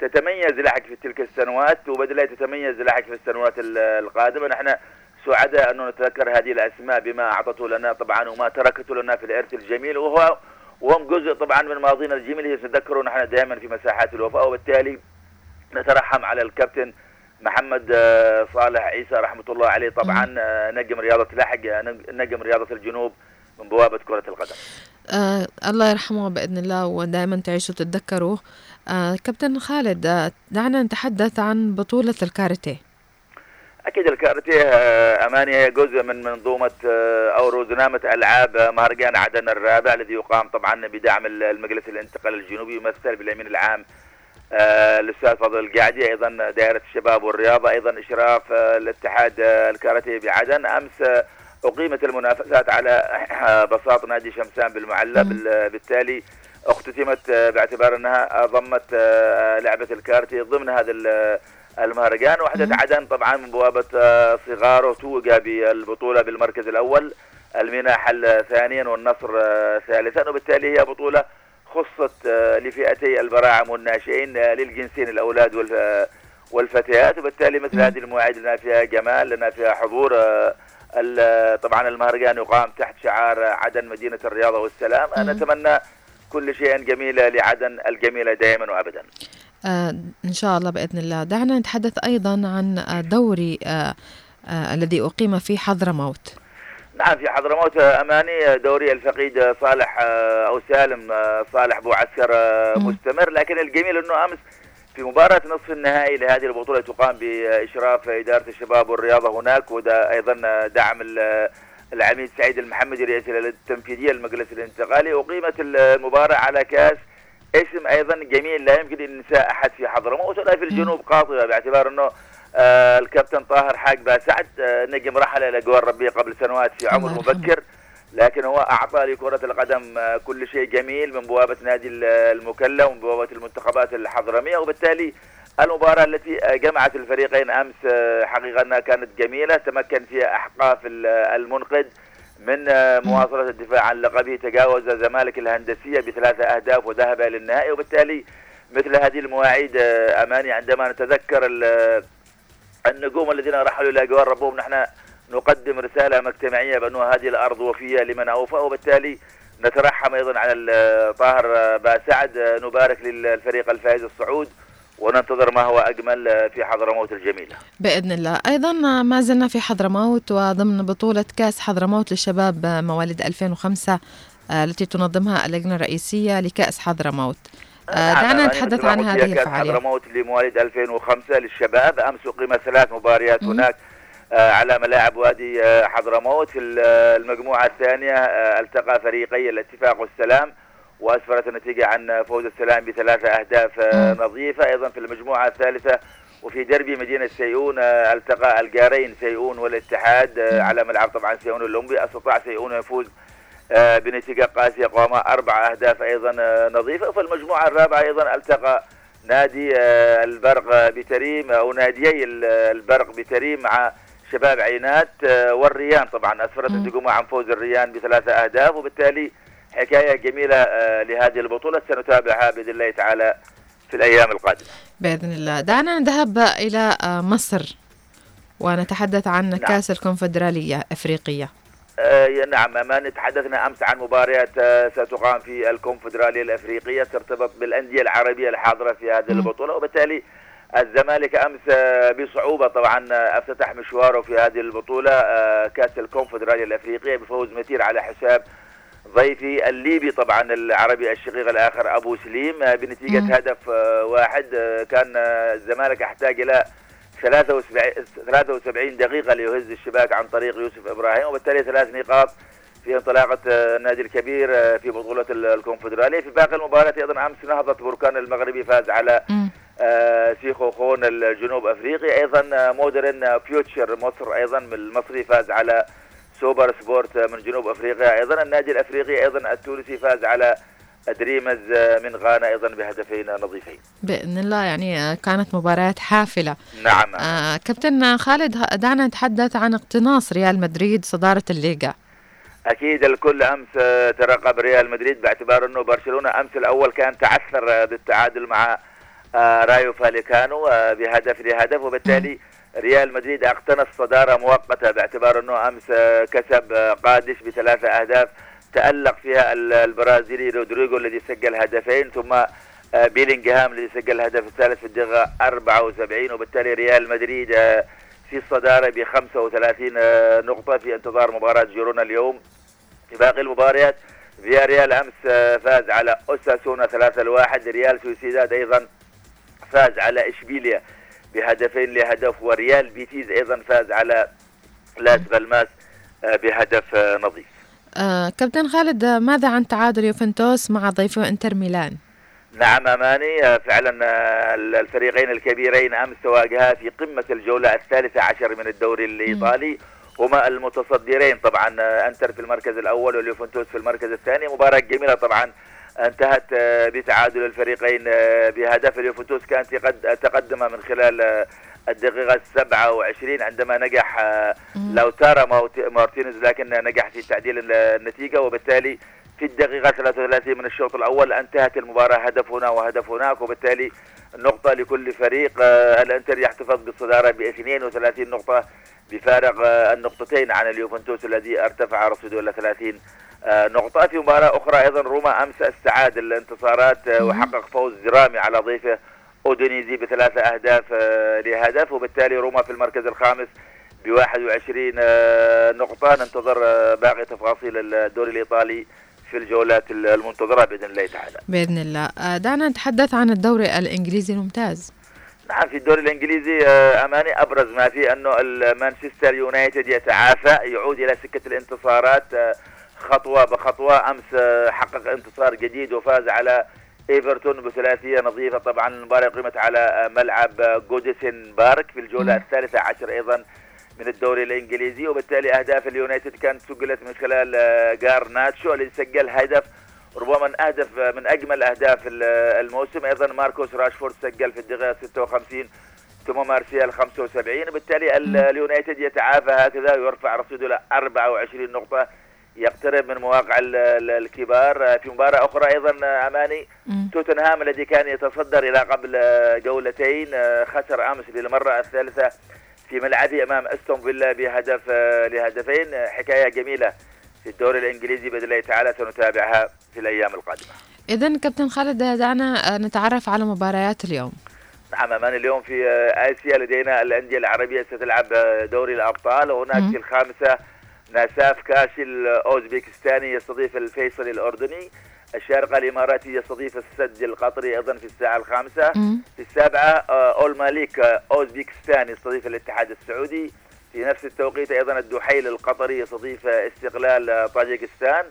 تتميز لحق في تلك السنوات وبدلا تتميز لحق في السنوات ال- القادمة. نحن سعداء انه نتذكر هذه الأسماء بما أعطته لنا طبعا وما تركته لنا في الإرث الجميل. وهو وهم جزء طبعا من ماضينا الجميل هي نتذكره نحن دائما في مساحات الوفاء. وبالتالي نترحم على الكابتن محمد آه، صالح عيسى رحمة الله عليه. طبعا آه، نجم رياضة لحق آه، نجم رياضة الجنوب من بوابة كرة القدم. آه الله يرحمه بإذن الله ودائما تعيشوا تتذكروا آه كابتن خالد آه دعنا نتحدث عن بطولة الكاراتيه. أكيد الكاراتيه آه، اماني هي جزء من منظومة أو روزنامه ألعاب آه، مهرجان عدن الرابع الذي يقام طبعا بدعم ال- المجلس الانتقال الجنوبي يمثل بالامين العام الأستاذ فضل القعدي أيضا دائرة الشباب والرياضة أيضا إشراف آه، الاتحاد الكاراتيه بعدن. أمس آه، أقيمت المنافسات على بساط نادي شمسان بالمعلى بال- بالتالي اختتمت آه، باعتبار انها ضمت آه، لعبة الكاراتيه ضمن هذا ال- المهرجان. وحدة عدن طبعا من بوابة آه، صغار توج بالبطولة بالمركز الأول المينا حل ثانيا والنصر آه، ثالثا. وبالتالي هي بطولة خصت آه، لفئتي البراعم والناشئين آه، للجنسين آه، والفتيات. وبالتالي مثل هذه المواعيد لنا فيها جمال لنا فيها حضور آه، طبعا المهرجان يقام تحت شعار آه، عدن مدينة الرياضة والسلام. أنا أتمنى كل شيء جميل لعدن الجميلة دائما وأبدا. آه إن شاء الله بإذن الله. دعنا نتحدث أيضا عن دوري آه آه الذي أقيم في حضرموت. نعم في حضرموت آه، أماني آه، دوري الفقيد آه، صالح أو سالم صالح بو عسكر مستمر. لكن الجميل أنه أمس في مباراة نصف النهائي لهذه البطولة تقام بإشراف إدارة الشباب والرياضة هناك وده أيضا دعم العميد سعيد المحمدي رئيس التنفيذية المجلس الانتقالي. أقيمت المباراة على كاس اسم أيضا جميل لا يمكن أن ننسى أحد في حضرموت. ولا في الجنوب قاطبة باعتبار أنه آه الكابتن طاهر حاج باسعد آه نجم رحل إلى جوار ربيع قبل سنوات في عمر مبكر. لكن هو أعطى لكرة القدم آه، كل شيء جميل من بوابة نادي ال- المكلا ومن بوابة المنتخبات الحضرمية. وبالتالي المباراة التي جمعت الفريقين أمس آه، حقيقة أنها كانت جميلة. تمكن فيها أحقاف ال- المنقذ من آه، مواصلة الدفاع عن لقبه. تجاوز الزمالك الهندسية بثلاثة أهداف وذهب إلى النهائي. وبالتالي مثل هذه المواعيد آه، أماني عندما نتذكر ال- النجوم الذين رحلوا إلى جوار ربهم نحن نقدم رسالة مجتمعية بأن هذه الأرض وفية لمن أوفى. وبالتالي نترحم أيضا على طاهر باسعد نبارك للفريق الفائز الصعود. وننتظر ما هو أجمل في حضرموت الجميلة. بإذن الله. أيضا ما زلنا في حضرموت وضمن بطولة كأس حضرموت للشباب مواليد 2005 آه، التي تنظمها اللجنة الرئيسية لكأس حضرموت. آه، نعم، دعنا يعني نتحدث عن هذه لك، كأس الفعالية. حضرموت لمواليد 2005 للشباب. أمس أقيمت ثلاث مباريات هناك آه، على ملاعب وادي حضرموت. في ال- المجموعة الثانية التقى فريقي الاتفاق والسلام. وأسفرت النتيجة عن فوز السلام بثلاثة أهداف آه، نظيفة أيضا في المجموعة الثالثة وفي دربي مدينة سيئون آه، التقى الجارين سيئون والاتحاد آه، على ملعب طبعا سيئون الأولمبي أستطاع سيئون يفوز آه، بنتيجة قاسية قام أربع أهداف أيضا آه، نظيفة. وفي المجموعة الرابعة أيضا ألتقى نادي آه، البرق آه، بتريم أو ناديي ال- البرق بتريم مع شباب عينات آه، والريان طبعا. أسفرت النجوم عن فوز الريان بثلاثة أهداف وبالتالي حكاية جميلة آه، لهذه البطولة سنتابعها بإذن الله تعالى في الأيام القادمة. بإذن الله. دعنا نذهب إلى آه، مصر ونتحدث عن كأس الكونفدرالية أفريقية. آه، نعم ما تحدثنا أمس عن مباريات آه، ستقام في الكونفدرالية الإفريقية ترتبط بالأندية العربية الحاضرة في هذه البطولة وبالتالي الزمالك أمس آه، بصعوبة طبعا افتتح مشواره في هذه البطولة آه، كأس الكونفدرالية الإفريقية بفوز مثير على حساب ضيفي الليبي طبعا العربي الشقيق الآخر أبو سليم. آه، بنتيجة مم. هدف آه، واحد. آه، كان الزمالك يحتاج إلى 73 73 دقيقة ليهز الشباك عن طريق يوسف إبراهيم وبالتالي ثلاث نقاط في انطلاقة آه، النادي الكبير في بطولة ال- الكونفدرالية. في باقي المباريات أيضا أمس نهضة بركان المغربي فاز على سيخو خون الجنوب أفريقي. أيضا آه، مودرن فيوتشر مصر أيضا من المصري فاز على سوبر سبورت من جنوب أفريقيا. أيضا النادي الأفريقي أيضا التونسي فاز على دريمز من غانا أيضا بهدفين نظيفين. بإذن الله يعني آه، كانت مباريات حافلة. نعم. آه كابتن خالد دعنا نتحدث عن اقتناص ريال مدريد صدارة الليغا. أكيد الكل أمس آه، ترقب ريال مدريد باعتبار أنه برشلونة أمس الأول كان تعثر بالتعادل مع آه، رايو فاليكانو بهدف لهدف وبالتالي ريال مدريد اقتنص صدارة مؤقتة باعتبار أنه أمس كسب قادش بثلاثة أهداف. تألق فيها ال- البرازيلي رودريجو الذي سجل هدفين ثم آه، بيلينغهام الذي سجل الهدف الثالث في الدقيقة 74 وبالتالي ريال مدريد آه، في الصدارة ب 35 آه، نقطة في انتظار مباراة جيرونا اليوم. في باقي المباريات فياريال أمس فاز على أوساسونا 3 لواحد ريال سوسيداد أيضا فاز على إشبيليا بهدفين لهدف وريال بيتيز أيضا فاز على لاس بالماس آه، بهدف آه، نظيف. آه كابتن خالد آه، ماذا عن تعادل يوفنتوس مع ضيفه إنتر ميلان؟ نعم أماني آه، فعلا الفريقين الكبيرين أمس تواجها في قمة الجولة الثالثة عشر من الدوري الإيطالي. هما المتصدرين طبعا إنتر في المركز الأول واليوفنتوس في المركز الثاني. مباراة جميلة طبعا انتهت آه، بتعادل الفريقين آه، بهدف اليوفنتوس كان تقد- تقدم من خلال آه، الدقيقة 27 عندما نجح لوتارو مارت- مارتينيز لكن نجح في تعديل ال- النتيجة وبالتالي في الدقيقة 33 من الشوط الأول انتهت المباراة هدف هنا وهدف هناك وبالتالي نقطة لكل فريق الإنتر يحتفظ بالصدارة ب 32 نقطة بفارق النقطتين عن اليوفنتوس الذي ارتفع رصيده إلى 30 آه، نقطة في مباراة أخرى أيضا روما أمس استعاد الانتصارات آه، وحقق فوز درامي على ضيفه أودونيزي بثلاثة أهداف آه، لهدف وبالتالي روما في المركز الخامس ب 21 آه، نقطة. ننتظر آه، باقي تفاصيل الدوري الإيطالي في الجولات المنتظرة بإذن الله تعالى. بإذن الله. آه دعنا نتحدث عن الدوري الإنجليزي الممتاز. نعم في الدوري الإنجليزي آه، أماني أبرز ما فيه أنه مانشستر يونايتد يتعافى يعود إلى سكة الانتصارات خطوة بخطوة. أمس آه، حقق انتصار جديد وفاز على إيفرتون بثلاثية نظيفة. طبعا المباراة أقيمت على آه، ملعب آه، جوديسون بارك في الجولة الثالثة عشر أيضا من الدوري الإنجليزي. وبالتالي أهداف اليونايتد كانت سجلت من خلال آه، جارناتشو الذي سجل هدف ربما من أهدف من أجمل أهداف ال- الموسم. أيضا ماركوس راشفورد سجل في الدقيقة 56 ثم مارسيال 75 بالتالي ال- اليونايتد يتعافى هكذا ويرفع رصيده إلى 24 نقطة. يقترب من مواقع ال- ال- الكبار. في مباراة أخرى أيضا أماني توتنهام الذي كان يتصدر إلى قبل جولتين خسر أمس للمره الثالثة في ملعبه أمام استون فيلا بهدف لهدفين. حكاية جميلة في الدوري الإنجليزي بإذن الله تعالى سنتابعها في الأيام القادمة. إذا كابتن خالد دعنا نتعرف على مباريات اليوم. نعم أمان اليوم في آسيا لدينا الأندية العربية ستلعب دوري الأبطال. وهناك. في الخامسة ناساف كاشي الأوزبكستاني يستضيف الفيصلي الأردني. الشارقة الإماراتي يستضيف السد القطري أيضا في الساعة الخامسة. مم. في السابعة آه، أول ماليك آه، أوزبكستان يستضيف الاتحاد السعودي. في نفس التوقيت أيضا الدحيل القطري يستضيف استقلال آه، طاجكستان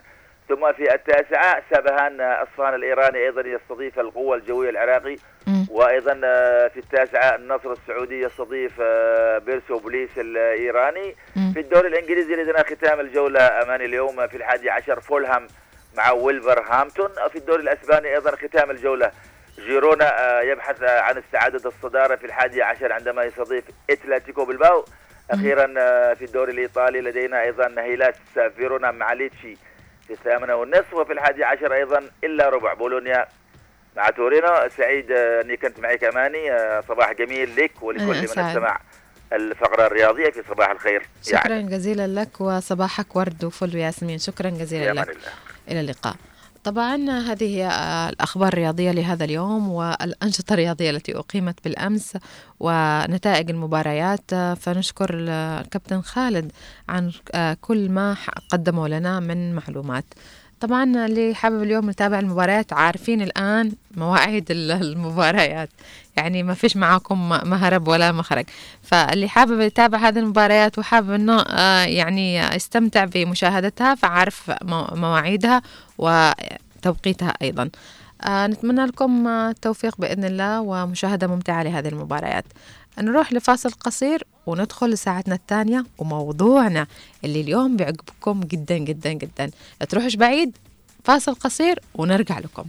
ثم في التاسعة سبهان أصفهان الإيراني أيضا يستضيف القوة الجوية العراقي. وأيضا آه، في التاسعة النصر السعودي يستضيف آه، بيرسبوليس الإيراني. في الدوري الإنجليزي لدينا ختام الجولة أماني اليوم في الحادي عشر فولهام مع وولفرهامبتون. في الدوري الأسباني أيضا ختام الجولة جيرونا آه، يبحث عن استعادة الصدارة في الحادي عشر عندما يستضيف أتلتيكو بلباو أخيرا في الدوري الإيطالي لدينا أيضا هيلاس فيرونا مع ليتشي. في الثامنة والنصف وفي الحادي عشر أيضا إلا ربع. بولونيا مع تورينو سعيد آه، أني كنت معك أماني. آه، صباح جميل لك ولكل أنا من. استمع الفقرة الرياضية في صباح الخير. شكرا جزيلا لك وصباحك ورد وفل وياسمين شكرا جزيلا لك. الله. إلى اللقاء. طبعا هذه هي آه، الأخبار الرياضية لهذا اليوم والأنشطة الرياضية التي أقيمت بالأمس ونتائج المباريات. آه، فنشكر الكابتن خالد عن آه، كل ما قدمه لنا من معلومات. طبعا اللي حابب اليوم يتابع المباريات عارفين الآن مواعيد ال- المباريات. يعني ما فيش معاكم مهرب ولا مخرج فاللي حابب يتابع هذه المباريات وحابب إنه آه، يعني يستمتع بمشاهدتها فعارف مو- مواعيدها وتوقيتها أيضا. آه، نتمنى لكم آه، التوفيق بإذن الله ومشاهدة ممتعة لهذه المباريات. نروح لفاصل قصير وندخل لساعتنا الثانية وموضوعنا اللي اليوم بيعجبكم جدا جدا جدا. لا تروحوش بعيد فاصل قصير ونرجع لكم.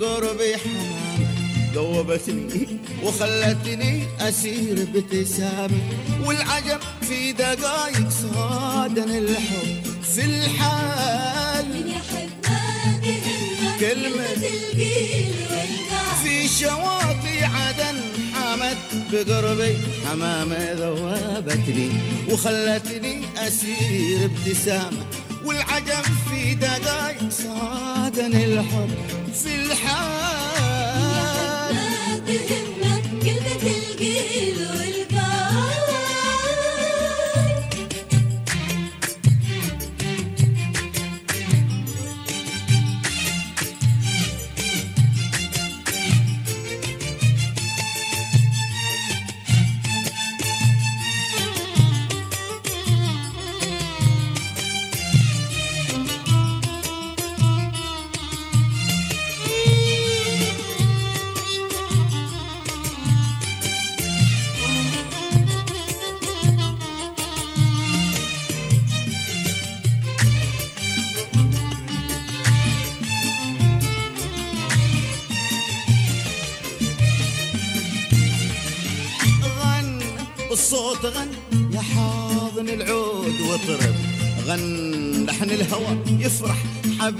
بقربي حمامة ذوبتني وخلتني أسير بابتسامة. والعجب في دقايق صادن الحب في الحال. كلمة في شواطئ عدن حامت بقربي حمامة ذوبتني وخلتني أسير ابتسامة والعجب في دقايق صادن الحب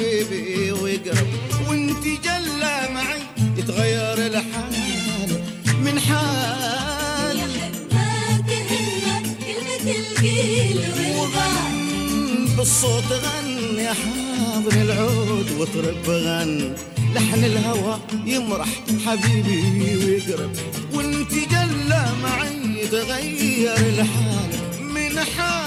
حبيبي ويقرب وانت جلى معي يتغير الحال من حال. وغن بالصوت غن يا حاضن العود واطرب غن لحن الهوى يمرح حبيبي ويقرب. وانت جلى معي يتغير الحال من حال.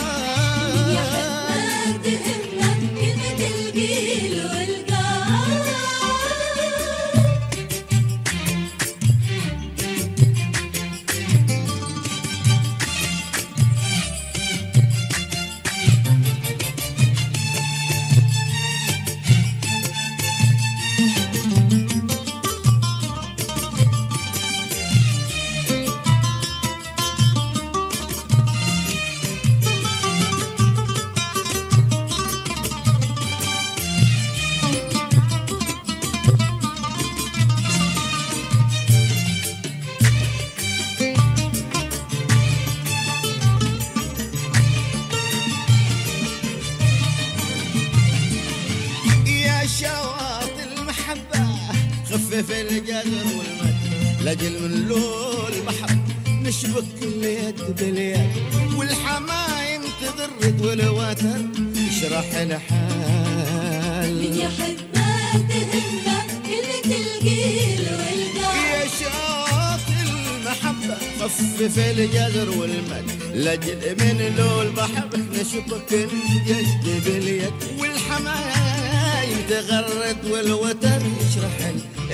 خفف الجزر والمد لاجل من لول البحر نشبك اليد باليد والحمايم تغرد والوتر يشرح الحال. من يحب ما تهمه كلمة القيل والقال يا شاط المحبة خفف الجزر والمد لاجل من لول البحر نشبك اليد باليد والحمايم تغرد والوتر يشرح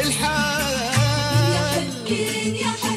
الحال مين يا حد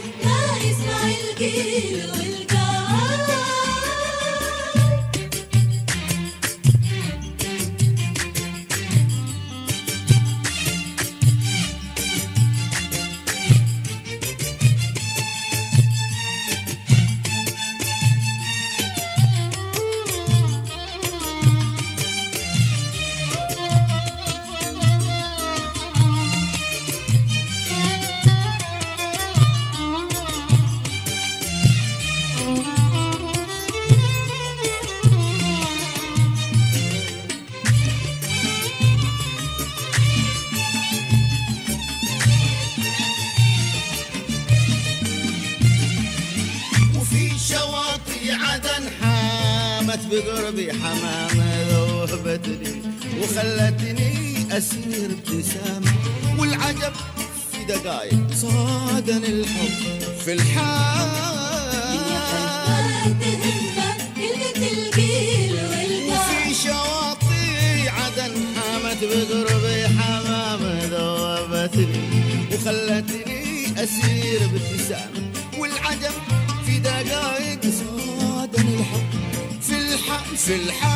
في الحال.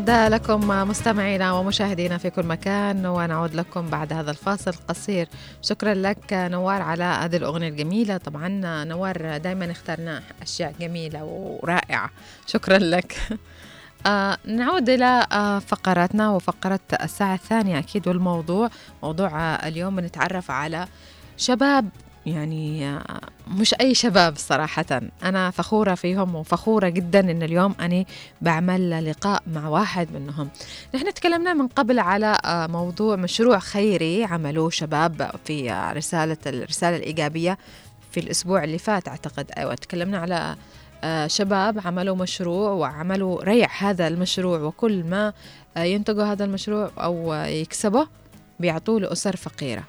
أحلى عودة لكم مستمعينا ومشاهدينا في كل مكان ونعود لكم بعد هذا الفاصل القصير. شكرا لك نوار على هذه الأغنية الجميلة. طبعا نوار دائما اخترنا أشياء جميلة ورائعة. شكرا لك. آه نعود إلى آه فقراتنا وفقرة الساعة الثانية أكيد والموضوع. موضوع آه اليوم بنتعرف على شباب يعني مش أي شباب صراحة. أنا فخورة فيهم وفخورة جدا إن اليوم أنا بعمل لقاء مع واحد منهم. نحن تكلمنا من قبل على آه، موضوع مشروع خيري عملوه شباب في رسالة الرسالة الإيجابية في الأسبوع اللي فات أعتقد. أيوة تكلمنا على آه، شباب عملوا مشروع وعملوا ريع هذا المشروع وكل ما آه، ينتجوا هذا المشروع أو يكسبه بيعطوه لأسر فقيرة.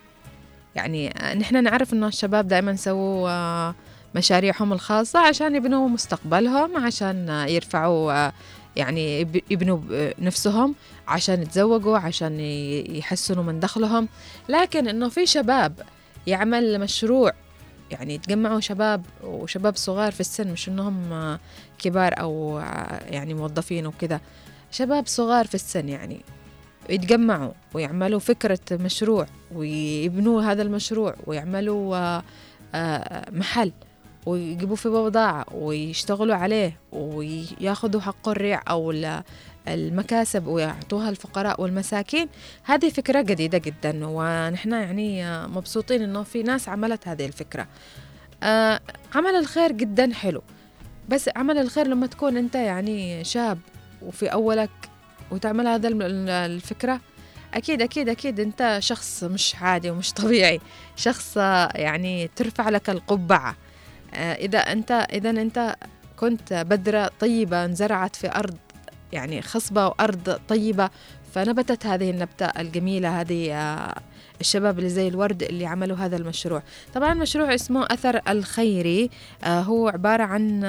يعني نحن نعرف إنه الشباب دائما سووا آه، مشاريعهم الخاصة عشان يبنوا مستقبلهم عشان يرفعوا آه، يعني يب- يبنوا نفسهم عشان يتزوجوا عشان يحسنوا من دخلهم. لكن إنه في شباب يعمل مشروع يعني يتجمعوا شباب وشباب صغار في السن مش إنهم آه، كبار أو يعني موظفين وكذا. شباب صغار في السن يعني يتجمعوا ويعملوا فكرة مشروع ويبنوا هذا المشروع ويعملوا آه، آه، محل ويجيبوا فيه بضاعة ويشتغلوا عليه وياخذوا حق الريع أو ال- المكاسب ويعطوها الفقراء والمساكين. هذه فكرة جديدة جدا ونحن يعني آه، مبسوطين إنه في ناس عملت هذه الفكرة. عمل الخير جدا حلو. بس عمل الخير لما تكون أنت يعني شاب وفي أولك وتعمل هذا الفكرة؟ أكيد أكيد أكيد. أنت شخص مش عادي ومش طبيعي. شخص يعني ترفع لك القبعة. آه، إذا أنت إذا أنت كنت بذرة طيبة انزرعت في أرض يعني خصبة وأرض طيبة فنبتت هذه النبتة الجميلة هذه آه، الشباب اللي زي الورد اللي عملوا هذا المشروع. طبعا مشروع اسمه أثر الخيري. آه، هو عبارة عن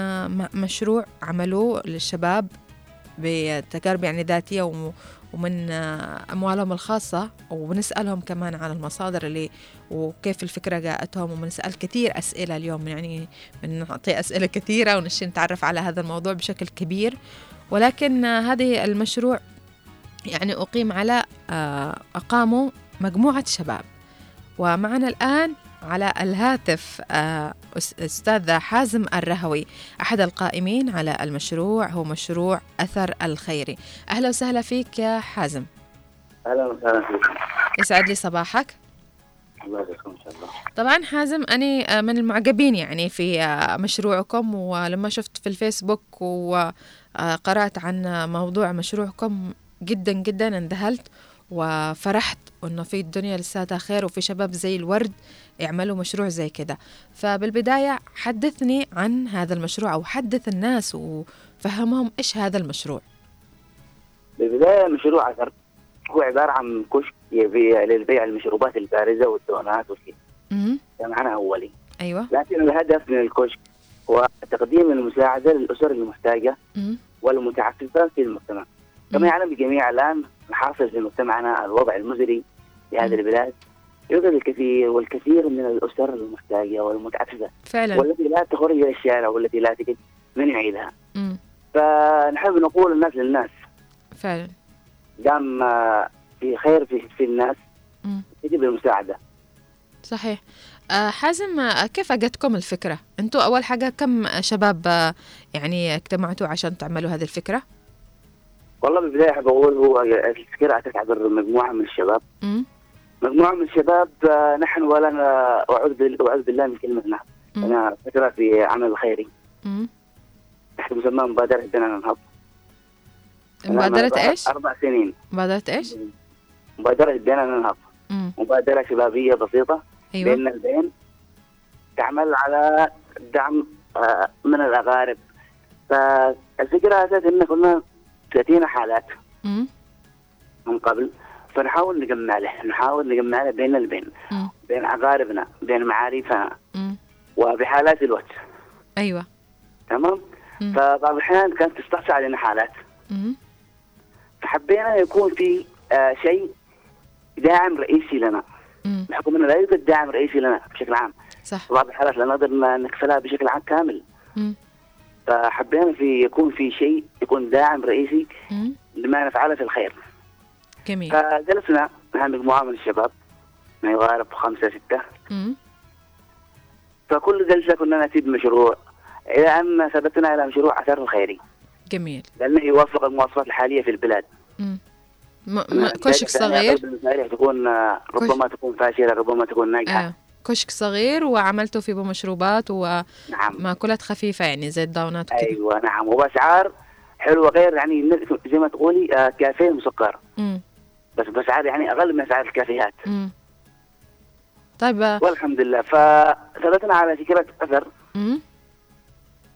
مشروع عملوه للشباب بتجارب يعني ذاتية وم- ومن آه، أموالهم الخاصة وبنسألهم كمان عن المصادر اللي وكيف الفكرة جاءتهم وبنسأل كثير أسئلة اليوم يعني بنعطي أسئلة كثيرة ونشي نتعرف على هذا الموضوع بشكل كبير. ولكن آه، هذه المشروع يعني أقيم على آه، أقاموا مجموعة شباب. ومعنا الآن على الهاتف آه، أس- أستاذ حازم الرهوي أحد القائمين على المشروع هو مشروع أثر الخيري. أهلا وسهلا فيك يا حازم. أهلا وسهلا فيكم يسعد لي صباحك. الله إن شاء الله. طبعا حازم أنا آه، من المعجبين يعني في آه، مشروعكم ولما شفت في الفيسبوك وقرأت عن موضوع مشروعكم جدا جدا انذهلت وفرحت إنه في الدنيا لساتها خير وفي شباب زي الورد يعملوا مشروع زي كده. فبالبداية حدثني عن هذا المشروع أو حدث الناس وفهمهم إيش هذا المشروع. بالبداية مشروع اثر هو عبارة عن كشك يبيع للبيع المشروبات البارزة والدونات وكذا. ده معنى أولي. أيوة. لكن الهدف من الكشك هو تقديم المساعدة للأسر المحتاجة. والمتعففة في المجتمع. كما يعلم الجميع الان حاصل في مجتمعنا الوضع المزري في هذه البلاد يوجد الكثير والكثير من الأسر المحتاجة والمتعففة فعلا والتي لا تخرج إلى الشارع والتي لا تجد من يعيدها. فنحب نقول الناس للناس فعلا دام في خير في, في الناس مم. يجب المساعدة صحيح آه، حازم آه، كيف أجتكم الفكرة؟ أنتوا أول حاجة كم شباب آه، يعني اجتمعتوا عشان تعملوا هذه الفكرة؟ والله بالبداية أحب أقول هو الفكرة اتت عبر مجموعة من الشباب. مجموعة من الشباب آه، نحن ولا أنا أعوذ أعوذ بالله من كلمة نحن. أنا فكره في عمل الخيري مم. تحت مسمى مبادرة بنا ننهض مبادرة أربع- إيش؟ أربع سنين مبادرة إيش؟ مبادرة بنا ننهض مم. مبادرة شبابية بسيطة أيوة بين البين تعمل على دعم آه، من الأغارب فالفكرة أساس إن كنا 30 حالات مم. من قبل فنحاول نجمع له نحاول نجمع له بين البين مم. بين أقاربنا بين معارفنا. وبحالات الوقت أيوة تمام مم. فبعض الأحيان كانت تستقصى علينا حالات مم. فحبينا يكون في آه شيء داعم رئيسي لنا مم. بحكم إنه لا يوجد داعم رئيسي لنا بشكل عام صح بعض الحالات لا نقدر نكفلها بشكل عام كامل مم. فحبينا في يكون في شيء يكون داعم رئيسي مم. لما نفعله في الخير. جميل. فجلسنا مع مجموعة من الشباب ما يقارب خمسة ستة. مم. فكل جلسة كنا ناتي بمشروع إلى أن ثبتنا إلى مشروع أثر الخيري جميل. لأنه يوافق المواصفات الحالية في البلاد. مم. م- م- كشك صغير. تكون ربما تكون فاشلة ربما تكون ناجحة. آه. كشك صغير وعملتوا فيه مشروبات نعم. ومأكولات خفيفة يعني زي الدونات وكده. أيوه نعم. وبأسعار حلوة غير يعني زي ما تقولي آه، كافيه مسكر مم. بس بأسعار يعني أقل من أسعار الكافيهات. مم. طيب آه، والحمد لله. فثبتنا على فكرة أثر. مم.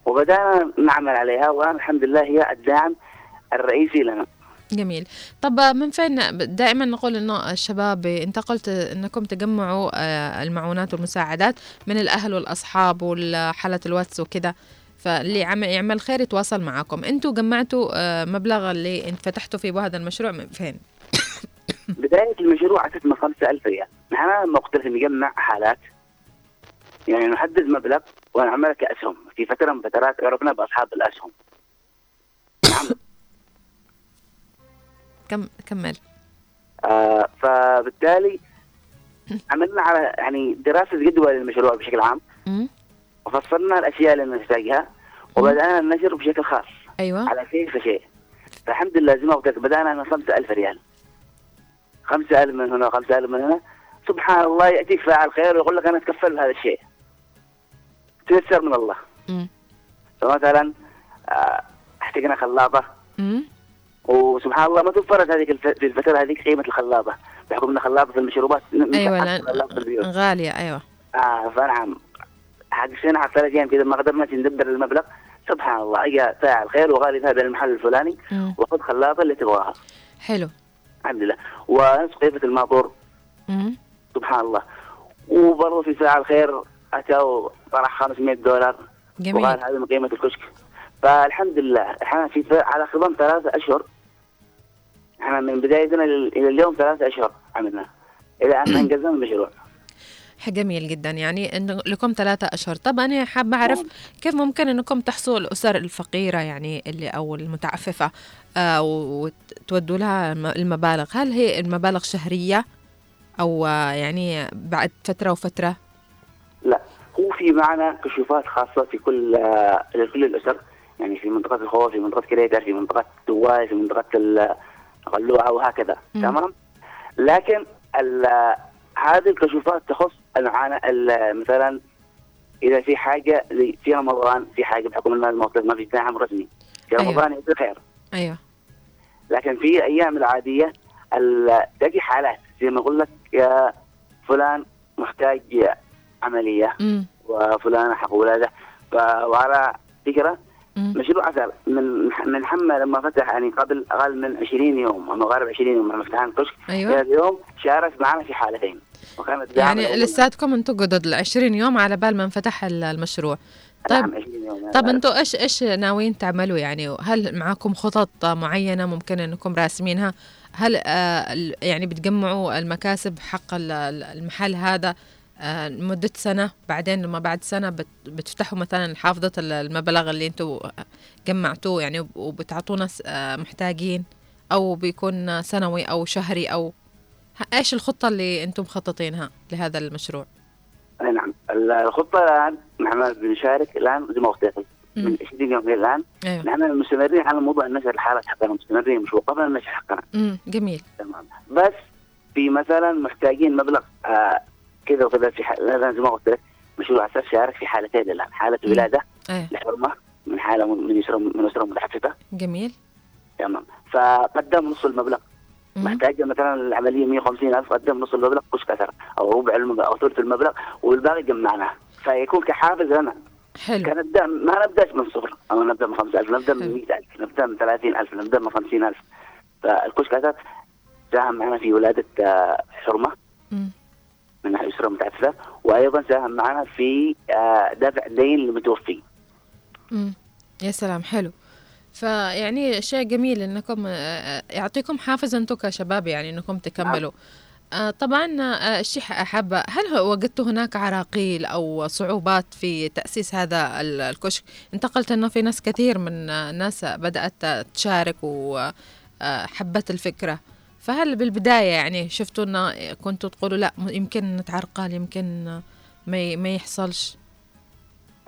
وبدأنا نعمل عليها والان الحمد لله هي الداعم الرئيسي لنا. جميل. طب من فين دائما نقول إنه الشباب انت قلت إنكم تجمعوا آه، المعونات والمساعدات من الأهل والأصحاب والحالة الواتس وكذا فاللي عمل يعمل خير يتواصل معكم أنتوا جمعتوا آه، مبلغ اللي فتحتوا فيه هذا المشروع من فين؟ بداية المشروع من 5000 ريال. نحن لك نجمع حالات. يعني نحدد مبلغ ونعملها كأسهم. في فترة من فترات عرفنا بأصحاب الأسهم. كم كمل. آه فبالتالي عملنا على يعني دراسة جدوى للمشروع بشكل عام. وفصلنا الأشياء اللي نحتاجها وبدأنا النشر بشكل خاص أيوه. على شيء. فشيء فالحمد لله زي ما قلت لك بدأنا من 5000 ريال. 5000 من هنا و5000 من هنا. سبحان الله ياتيك فاعل خير ويقول لك أنا أتكفل بهذا الشيء. تيسر من الله. مم. فمثلا آه، احتاجنا خلاطة. وسبحان الله ما توفرت هذيك. في الفترة هذيك قيمة الخلاطة بحكم إن في المشروبات أيوه. لأن غالية أيوه آه فنعم حق سنة حق ثلاث أيام كذا ما قدرنا ندبر المبلغ سبحان الله اجى فاعل خير وقال لي هذا المحل الفلاني. وخذ خلاطة اللي تبغاها حلو الحمد لله ونصف قيمه الماطور مم. سبحان الله وبرضه في فاعل خير اتى طرح 500 دولار جميل. وقال هذه من قيمة الكشك فالحمد لله إحنا في على خضم ثلاثة أشهر إحنا من بدايتنا إلى اليوم ثلاثة أشهر عملنا. إلى أن أنجزنا المشروع. جميل جدا. يعني إنه لكم ثلاثة أشهر. طب أنا حابة أعرف كيف ممكن إنكم تحصوا الأسر الفقيرة يعني اللي أو المتعففة آه وتودوا لها الم- المبالغ؟ هل هي المبالغ شهرية؟ أو آه يعني بعد فترة وفترة؟ لا. هو في معنا كشوفات خاصة في كل آه، لكل الأسر. يعني في منطقة الخوف في منطقة كريتر في منطقة التواهي في منطقة القلوعة وهكذا. تمام لكن هذه الكشوفات تخص معانا ال- مثلا إذا في حاجة زي في رمضان في حاجة بحكم أن الموقف ما في دعم رسمي في أيوة. رمضان يصير خير أيوه لكن في أيام العادية ال- تجي حالات زي ما أقول لك يا فلان محتاج عملية مم. وفلان حق ولادة وعلى فكره. مشروع عسل من من حمى لما فتح يعني قبل أقل من 20 يوم أو قارب 20 يوم لما فتحنا الكشك أيوة. اليوم شارك معنا في حالتين. وكانت يعني. لساتكم أنتم قدد ال 20 يوم على بال ما انفتح ال- المشروع. طيب نعم 20 يوم طب أنتم إيش إيش ناويين تعملوا؟ يعني هل معاكم خطط معينة ممكن إنكم راسمينها؟ هل آه يعني بتجمعوا المكاسب حق ال- ال- المحل هذا؟ آه لمدة سنة. بعدين لما بعد بت- بتفتحوا مثلا حافظة ال- المبلغ اللي أنتم جمعتوه يعني وب- وبتعطوا ناس آه محتاجين أو بيكون سنوي أو شهري أو ه- إيش الخطة اللي أنتم مخططينها لهذا المشروع؟ أي نعم. الخطة الآن نحن بنشارك الآن زي ما قلت لك من مم. 20 يوم الآن أيوه. نحن مستمرين على موضوع النشر الحالات حقنا مستمرين مش وقفنا النشر حقنا. امم جميل. تمام. بس في مثلا محتاجين مبلغ آه كذا وكذا في حال لا- زي ما قلت لك مشروع أساس شارك في حالتين الان حالة مم. ولاده إيه. لحرمه من حالة من اسره من اسره متحففه جميل. تمام. فقدم نص المبلغ. محتاجة مثلا العملية 150 ألف قدم نص المبلغ مش كثر أو ربع المبلغ أو ثلث المبلغ والباقي جمعناه. فيكون كحافز لنا حلو. كنبدا ما نبدأش من صفر. أو نبدأ من 5000 نبدأ من 100000 نبدأ من 30000 نبدأ من 50000 فالكشك هذا ساهم معنا في ولادة آه، حرمة. مم. من اسره متعففه وأيضا ساهم معنا في آه، دفع دين للمتوفي مم. يا سلام حلو. فيعني شيء جميل إنكم آه، يعطيكم حافز أنتم كشباب يعني إنكم تكملوا. آه، طبعا آه، الشيء حابة هل وجدتوا هناك عراقيل أو صعوبات في تأسيس هذا ال- الكشك؟ انتقلت أنه في ناس كثير من آه، الناس بدأت تشارك وحبت الفكرة. فهل بالبداية يعني شفتوا أنه كنتوا تقولوا لا يمكن نتعرقل يمكن ما ما يحصلش؟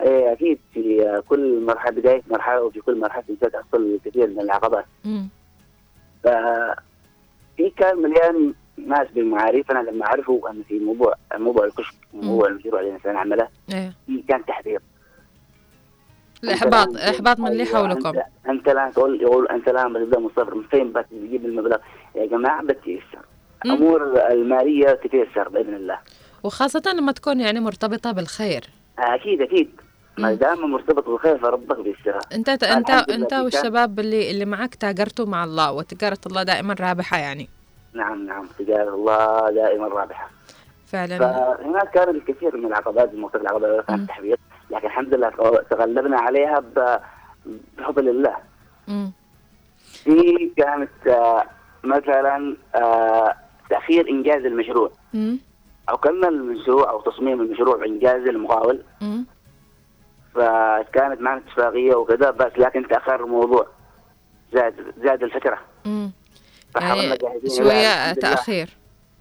إيه أكيد في كل مرحلة بداية مرحلة وفي كل مرحلة انسان تحصل كثير من العقبات. مم. ففي كان مليان ناس بالمعارف. أنا لما عرفوا أن في موضوع موضوع الكشك موضوع المشروع اللي الانسان عملة إيه. في كان تحذير. الآن- إحباط من اللي أيوة، حولكم. أنت, الآن تقول يقول أنت الآن بتبدأ من الصفر من فين بس تجيب المبلغ. يا جماعة بتيسر. أمور المالية تتيسر بإذن الله. وخاصة لما تكون يعني مرتبطة بالخير. أكيد أكيد. ما دام مرتبط بالخير فربك بيسرها. أنت أنت أنت والشباب اللي اللي معك تاجرتوا مع الله وتجارة الله دائما رابحة يعني. نعم نعم. تجارة الله دائما رابحة. فعلا. فهناك كان الكثير من العقبات المختلف العقبات كانت تحبيط لكن الحمد لله تغلبنا عليها ب- بفضل الله مم. في كانت مثلا آه، تأخير إنجاز المشروع. أو كمل المشروع أو تصميم المشروع إنجاز المقاول. فكانت معنا اتفاقية وكذا بس لكن تأخر الموضوع. زاد زاد الفترة. فحاولنا يعني الحمد لله. تأخير.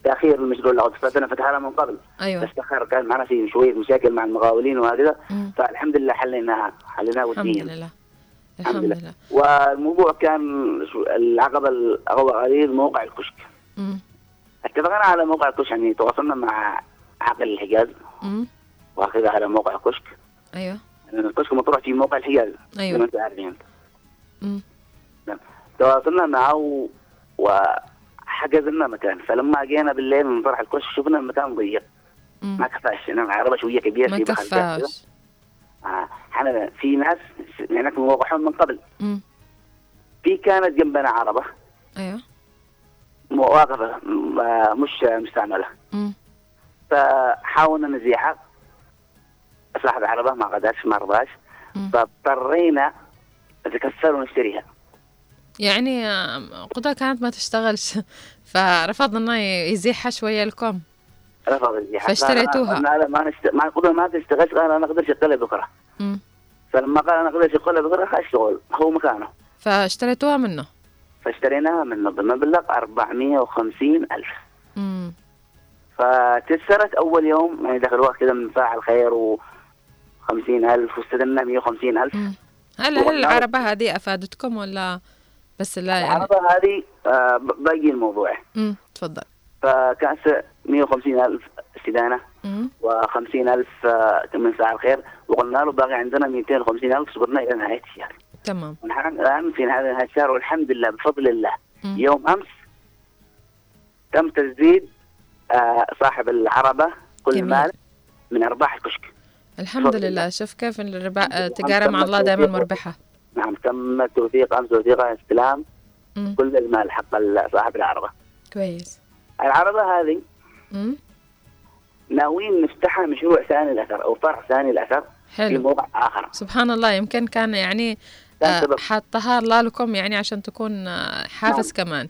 تأخير المشروع. اللي فتحنا فتحنا من قبل. أيوة. بس تأخر كان معنا في شوية مشاكل مع المقاولين وهكذا. فالحمد لله حليناها. حليناها الحمد وديا لله. الحمد لله. والموضوع كان العقبة الاغوى قليل موقع الكشك. اتفقنا على موقع الكشك يعني تواصلنا مع عاقل الحجاز. واخذها على موقع الكشك. لأن الكشك مطروح في موقع الحجاز ما أنتم عارفين مم. تواصلنا معه وحجز لنا مكان. فلما جينا بالليل من فرح الكشك شفنا المكان ضيق. ما كفاش. يعني العربه شوية كبيرة ما. كفاش. في ناس يعني موضحون من قبل. مم. في كانت جنبنا عربة. أيوه. واقفه م- مش مستعملة. فحاولنا نزيحها. صاحب العربة ما قدرش ما رضاش. فاضطرينا نتكسر ونشتريها. يعني قدرة كانت ما تشتغلش. فرفض إنه يزيحها شوية لكم رفض الزيحه فاشتريتوها. لا ما نشت... ما قدر ما تشتغلش قال أنا أقدر اشتغلها بكرة. مم. فلما قال أنا أقدر اشتغلها بكرة اشتغل. هو مكانه. فاشتريتوها منه. فاشتريناها منه بمبلغ 450 ألف. مم. فتسرت أول يوم يعني دخل وقت كده من فاعل خير و 50 ألف واستلمنا 150 ألف. هل هل العربة هذه أفادتكم ولا بس لا يعني؟ العربة هذه آه، باقي الموضوع. مم. تفضل. فكان 150 ألف استدانة مم. و50 ألف آه، من فاعل خير وقلنا له باقي عندنا 250 ألف صبرنا إلى نهاية الشهر تمام. ونحن الآن في نهاية الشهر والحمد لله بفضل الله يوم أمس تم تسديد آه، صاحب العربة كل. مال من أرباح الكشك. الحمد لله. شوف كيف الربا... التجارة مع الله دائما مربحة. نعم تم توثيق أمس توثيق استلام مم. كل المال حق صاحب العربة. كويس. العربة هذه مم. ناويين نفتحها مشروع ثاني الأثر أو فرع ثاني الأثر في حلو موضع آخر. سبحان الله يمكن كان يعني آه، حطها الله لكم يعني عشان تكون آه، حافز كمان.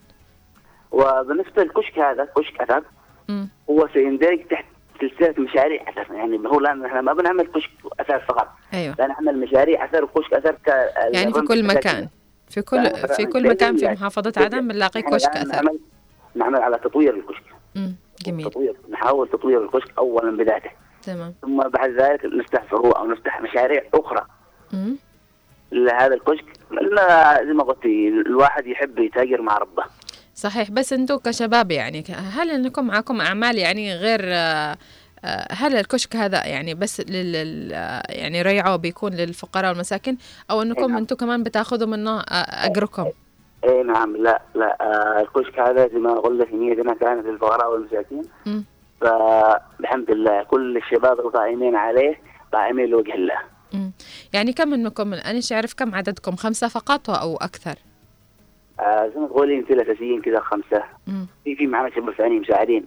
وبالنسبة للكشك هذا كشك أثر مم. هو سيندرج تحت سلسلة مشاريع أثر. يعني هو الآن إحنا ما بنعمل كشك أثر فقط. أيوه. لا نعمل مشاريع أثر وكشك أثر ك يعني في كل مكان. في كل في كل مكان في محافظة عدن بنلاقي كشك أثر. نعمل نعمل على تطوير الكشك. جميل. تطوير. نحاول تطوير الكشك أولا من بدايته تمام. ثم بعد ذلك نفتح فروع أو نفتح مشاريع أخرى. مم. لهذا الكشك زي ما قلت الواحد يحب يتاجر مع ربه. صحيح. بس أنتم كشباب يعني هل انكم معكم أعمال يعني غير آه، آه، هل الكشك هذا يعني بس لل آه، يعني ريعه بيكون للفقراء والمساكين أو انكم أنتم كمان بتاخذوا منه أجركم؟ اي نعم لا لا آه الكشك هذا زي ما قلت لك نيتنا كانت للفقراء والمساكين. فالحمد لله كل الشباب القائمين عليه قائمين لوجه الله. مم. يعني كم منكم أنا إيش اعرف كم عددكم خمسة فقط أو أكثر؟ آه زي ما تقولي انت الاساسيين كذا خمسة. مم. في في معنا شباب ثانيين مساعدين.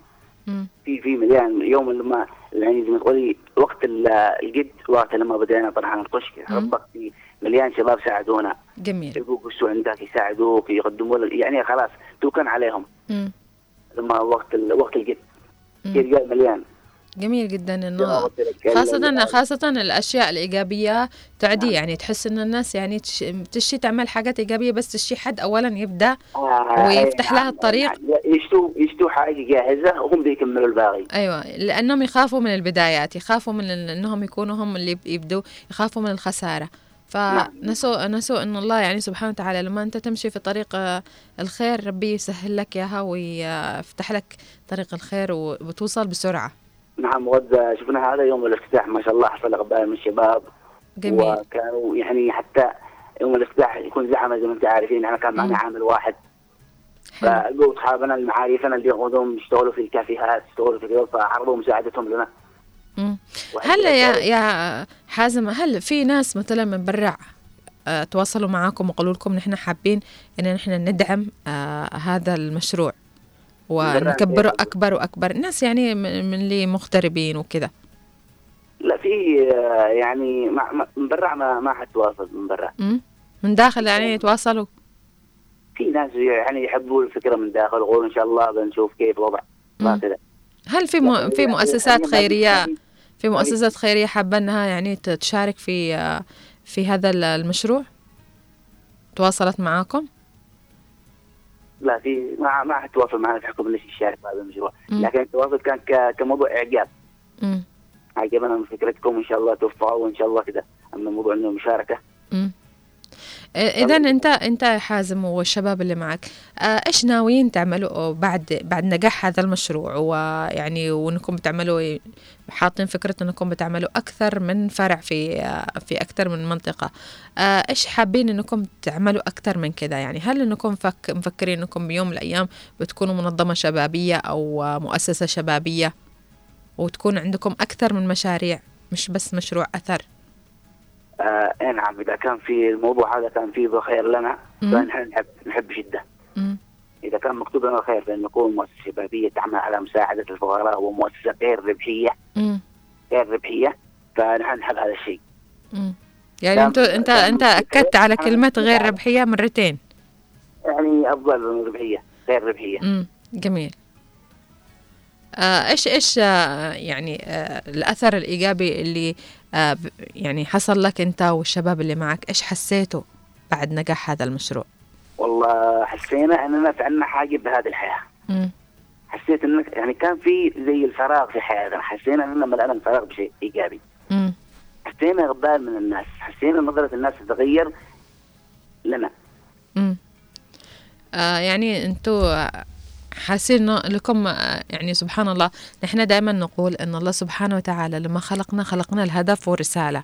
في في مليان. يوم لما يعني زي ما تقولي وقت ال- الجد وقت لما بدينا طرحنا الكشك. ربك في مليان شباب ساعدونا. جميل. يقولوا شو عندك يساعدوك يقدموا لك يعني خلاص توكل عليهم. مم. لما وقت ال- وقت الجد جد مليان. جميل جدا إنه خاصة خاصة الأشياء الإيجابية تعدي. يعني تحس إن الناس يعني تش- تشي تعمل حاجات إيجابية بس تشي حد أولا يبدأ آه، ويفتح أي لها الطريق. يشتوا يشتوا حاجة جاهزة وهم بيكملوا الباقي. أيوة لأنهم يخافوا من البدايات يخافوا من إنهم يكونوا هم اللي يب- يبدوا يخافوا من الخسارة. فنسوا نسوا إن الله يعني سبحانه وتعالى لما أنت تمشي في طريق آه، الخير ربي يسهل لك إياها ويفتح لك طريق الخير وبتوصل بسرعة. نعم وقد شفنا هذا يوم الافتتاح ما شاء الله حصل اقبال من الشباب. جميل. وكانوا يعني حتى يوم الافتتاح يكون زحمه زي ما أنت عارفين إحنا كان معنا عامل واحد. فلقوا اصحابنا المعارفنا اللي يقعدون يشتغلوا في الكافيهات يشتغلوا في كذا فعرضوا مساعدتهم لنا. هل يا يا حازم هل في ناس مثلا من برا آه، تواصلوا معاكم وقالوا لكم نحن حابين إن نحن ندعم آه هذا المشروع ونكبره أكبر وأكبر. ناس يعني من اللي مغتربين وكذا. لا في آه، يعني من برا ما ما حد تواصل من برا. من داخل يعني يتواصلوا؟ في ناس يعني يحبوا الفكرة من داخل يقولوا إن شاء الله بنشوف كيف وضع ما كذا. هل في م... في مؤسسات خيرية في مؤسسات خيرية حابة إنها يعني تشارك في في هذا ال- المشروع تواصلت معاكم لا في ما ما حد تواصل معنا في حكم ليش يشارك في هذا المشروع. لكن التواصل كان ك- كموضوع إعجاب. عجبنا من فكرتكم إن شاء الله توفقوا وإن شاء الله كده أما موضوع إنه مشاركة مم. اذا انت انت حازم والشباب اللي معك آه، إيش ناويين تعملوا بعد بعد نجاح هذا المشروع؟ ويعني وإنكم بتعملوا حاطين فكرة إنكم بتعملوا أكثر من فرع في آه، في أكثر من منطقة. آه، إيش حابين إنكم تعملوا أكثر من كذا يعني هل إنكم فك مفكرين إنكم بيوم من الأيام بتكونوا منظمة شبابية أو آه، مؤسسة شبابية وتكون عندكم أكثر من مشاريع مش بس مشروع أثر؟ آه اي نعم إذا كان في الموضوع هذا كان فيه خير لنا. فنحن نحب نحب بشده مم. إذا كان مكتوب لنا الخير بان نكون مؤسسة شبابية تعمل على مساعدة الفقراء ومؤسسة غير ربحية مم. غير ربحية فنحن نحب هذا الشيء مم. يعني انت انت دام أنت أكدت على خير، كلمه غير نساعد. ربحية مرتين يعني أفضل من ربحية غير ربحية امم جميل آه إيش إيش آه يعني آه الأثر الإيجابي اللي آه يعني حصل لك انت والشباب اللي معك إيش حسيتوا بعد نجاح هذا المشروع؟ والله حسينا إننا فعلنا حاجة بهذه الحياة. امم حسيت إنك يعني كان في زي الفراغ في حياتنا حسينا إننا ملأنا الفراغ بشيء إيجابي. امم حسينا اقبال من الناس حسينا نظرة الناس تتغير لنا. امم آه يعني أنتوا حاسين لكم يعني سبحان الله نحن دائما نقول إن الله سبحانه وتعالى لما خلقنا خلقنا الهدف ورسالة.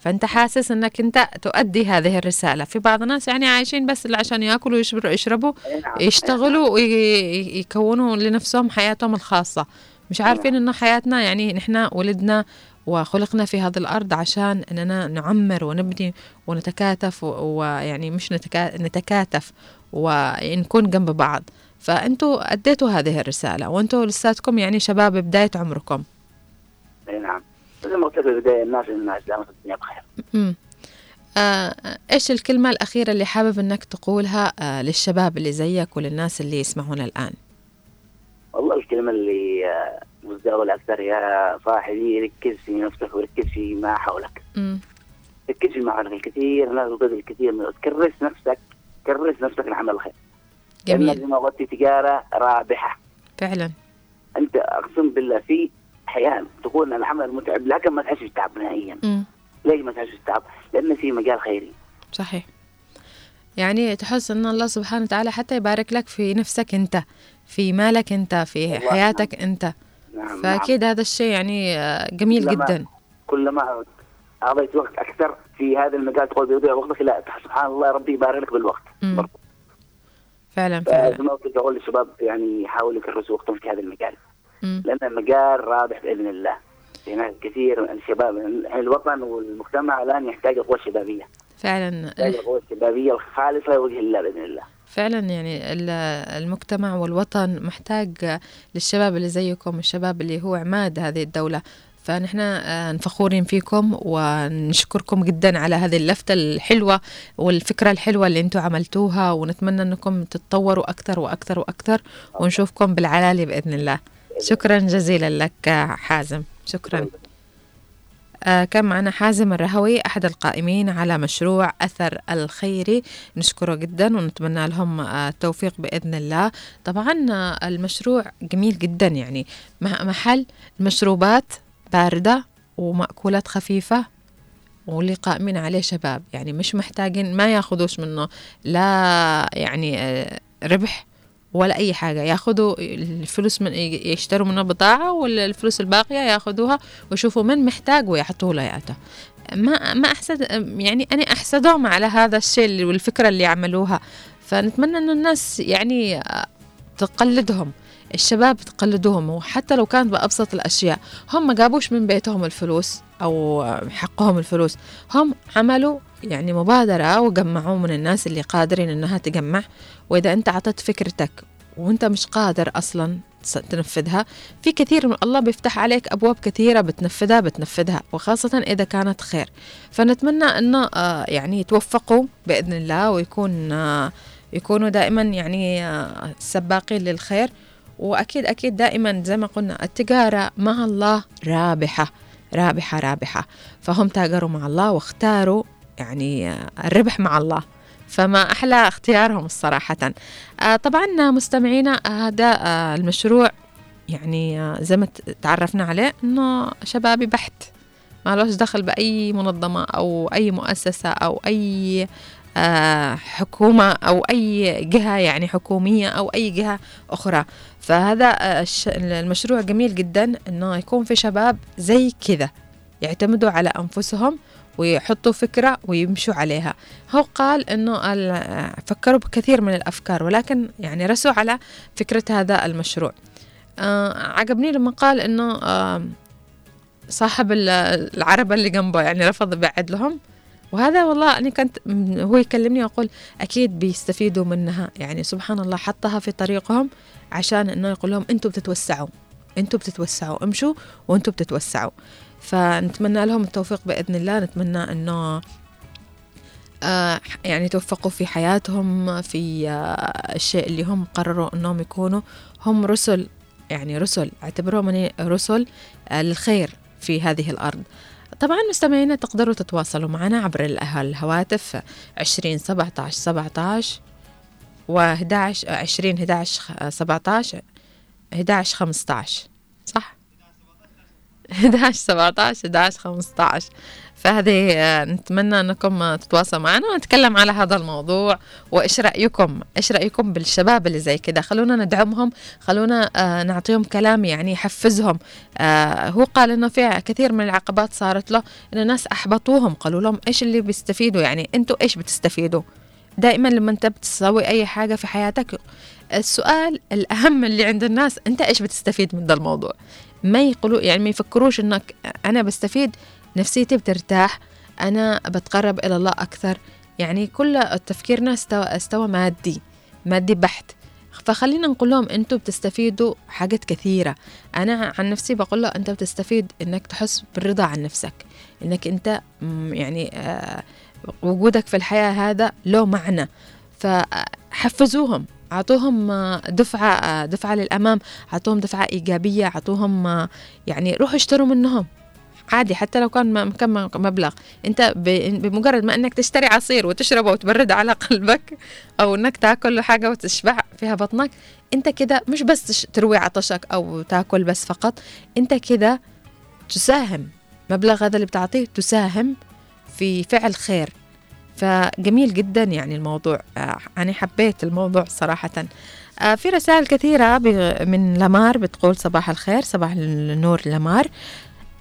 فأنت حاسس إنك أنت تؤدي هذه الرسالة. في بعض الناس يعني عايشين بس عشان يأكلوا ويشربوا يشربوا يشتغلوا ويكونوا لنفسهم حياتهم الخاصة. مش عارفين انه حياتنا يعني نحن ولدنا وخلقنا في هذه الأرض عشان إننا نعمر ونبني ونتكاتف ويعني مش نتكا... نتكاتف ونكون جنب بعض. فأنتوا أديتوا هذه الرسالة وأنتوا لساتكم يعني شباب بداية عمركم. إي نعم. زي ما قلت في البدايه الناس الناس دامت الدنيا بخير. آه إيش الكلمة الأخيرة اللي حابب إنك تقولها آه للشباب اللي زيك وللناس اللي يسمعونا الآن؟ والله الكلمة اللي آه، مزدوجة أكثر يا صاحبي ركز في نفسك وركز في ما حولك. مم. ركز في ما حولك الكثير ناس الكثير من كرس نفسك كرس نفسك لعمل الخير. جميل. زي ما قلت تجارة رابحة. فعلا. أنت أقسم بالله في احيان تقول أن العمل متعب لكن ما تحس بالتعب نهائيا. ليش ما تحس بالتعب؟ لأن في مجال خيري. صحيح. يعني تحس أن الله سبحانه وتعالى حتى يبارك لك في نفسك أنت في مالك أنت في والله حياتك أنت. نعم فأكيد هذا الشيء يعني آه، جميل كلما- جدا. كلما أعطيت وقت أكثر في هذا المجال تقول بيضيع وقتك لا سبحان الله ربي يبارك لك بالوقت. مم. فعلا فعلا. زي ما لك أقول للشباب يعني يحاولوا يكرسوا وقتهم في هذا المجال. لأن المجال رابح بإذن الله. هناك كثير من الشباب الوطن والمجتمع الآن يحتاج القوى الشبابيه فعلا. يحتاج الشبابيه الخالصة لوجه الله بإذن الله. فعلا يعني ال- المجتمع والوطن محتاج للشباب اللي زيكم الشباب اللي هو عماد هذه الدولة. فنحن آه، فخورين فيكم ونشكركم جدا على هذه اللفتة الحلوة والفكرة الحلوة اللي أنتم عملتوها ونتمنى انكم تتطوروا أكثر وأكثر وأكثر ونشوفكم بالعلالي بإذن الله. شكرا جزيلا لك حازم. شكرا. آه كان معنا حازم الرهوي أحد القائمين على مشروع أثر الخيري نشكره جدا ونتمنى لهم آه التوفيق بإذن الله. طبعا المشروع جميل جدا يعني. مح- محل مشروبات باردة ومأكولات خفيفة واللي قائمين عليه شباب. يعني مش محتاجين ما ياخذوش منه لا يعني آه، ربح ولا أي حاجة. ياخذوا الفلوس من يشتروا منه بضاعة والفلوس الباقية ياخذوها ويشوفوا من محتاج ويعطوا له إياها ما ما أحسد يعني أنا أحسدهم على هذا الشيء والفكرة اللي عملوها. فنتمنى إنه الناس يعني آه، تقلدهم. الشباب تقلدوهم وحتى لو كانت بأبسط الأشياء. هم ما جابوش من بيتهم الفلوس أو حقهم الفلوس. هم عملوا يعني مبادرة وجمعوا من الناس اللي قادرين إنها تجمع. وإذا أنت عطت فكرتك وأنت مش قادر أصلا تنفذها في كثير من الله بيفتح عليك أبواب كثيرة بتنفذها بتنفذها وخاصة إذا كانت خير. فنتمنى أنه آه، يعني يتوفقوا بإذن الله ويكون آه، يكونوا دائما يعني آه، سباقين للخير. وأكيد أكيد دائما زي ما قلنا التجارة مع الله رابحة رابحة رابحة. فهم تاجروا مع الله واختاروا يعني آه، الربح مع الله. فما أحلى اختيارهم الصراحة. آه، طبعا مستمعينا هذا آه، المشروع يعني زي ما تعرفنا عليه إنه شبابي بحت. ما لهش دخل بأي منظمة أو أي مؤسسة أو أي آه، حكومة أو أي جهة يعني حكومية أو أي جهة أخرى. فهذا آه، المشروع جميل جدا أنه يكون في شباب زي كذا يعتمدوا على أنفسهم ويحطوا فكرة ويمشوا عليها. هو قال أنه ال- فكروا بكثير من الأفكار ولكن يعني رسوا على فكرة هذا المشروع. آه عجبني لما قال أنه آه صاحب ال- العربة اللي جنبه يعني رفض يبعد لهم. وهذا والله أنا كنت هو يكلمني وأقول أكيد بيستفيدوا منها. يعني سبحان الله حطها في طريقهم عشان إنه يقول لهم أنتوا بتتوسعوا. أنتوا بتتوسعوا. امشوا وأنتوا بتتوسعوا. فنتمنى لهم التوفيق بإذن الله. نتمنى إنه آه يعني يتوفقوا في حياتهم في آه الشيء اللي هم قرروا إنهم يكونوا. هم رسل يعني رسل اعتبروهم رسل آه للخير في هذه الأرض. طبعا مستمعينا تقدروا تتواصلوا معنا عبر ال- الهواتف 20 17 17 و 11 20 11 17 11 15 صح؟ 11 17 11 15 فهذه آه، نتمنى أنكم تتواصلوا معنا ونتكلم على هذا الموضوع. وإيش رأيكم؟ إيش رأيكم بالشباب اللي زي كذا خلونا ندعمهم خلونا آه، نعطيهم كلام يعني يحفزهم. آه، هو قال إنه في كثير من العقبات صارت له ان الناس أحبطوهم قالوا لهم إيش اللي بيستفيدوا؟ يعني أنتوا إيش بتستفيدوا؟ دائما لما أنت بتسوي أي حاجة في حياتك السؤال الأهم اللي عند الناس أنت إيش بتستفيد من ذا الموضوع؟ ما يقولوا يعني ما يفكروش إنك أنا بستفيد نفسيتي بترتاح أنا بتقرب إلى الله أكثر. يعني كل تفكيرنا استوى, استوى مادي مادي بحت. فخلينا نقول لهم أنتم بتستفيدوا حاجات كثيرة. أنا عن نفسي بقول له أنت بتستفيد إنك تحس بالرضا عن نفسك. إنك أنت يعني آه وجودك في الحياة هذا له معنى. فحفزوهم أعطوهم آه، دفعة آه، دفعة للأمام أعطوهم دفعة إيجابية أعطوهم آه، يعني روحوا اشتروا منهم. عادي حتى لو كان كم مبلغ أنت بمجرد ما إنك تشتري عصير وتشربه وتبرد على قلبك أو إنك تأكل حاجة وتشبع فيها بطنك أنت كده مش بس تروي عطشك أو تأكل بس فقط أنت كده تساهم. مبلغ هذا اللي بتعطيه تساهم في فعل خير. فجميل جدا يعني الموضوع. آه، أنا حبيت الموضوع صراحة. آه، في رسائل كثيرة من لمار بتقول صباح الخير صباح النور لمار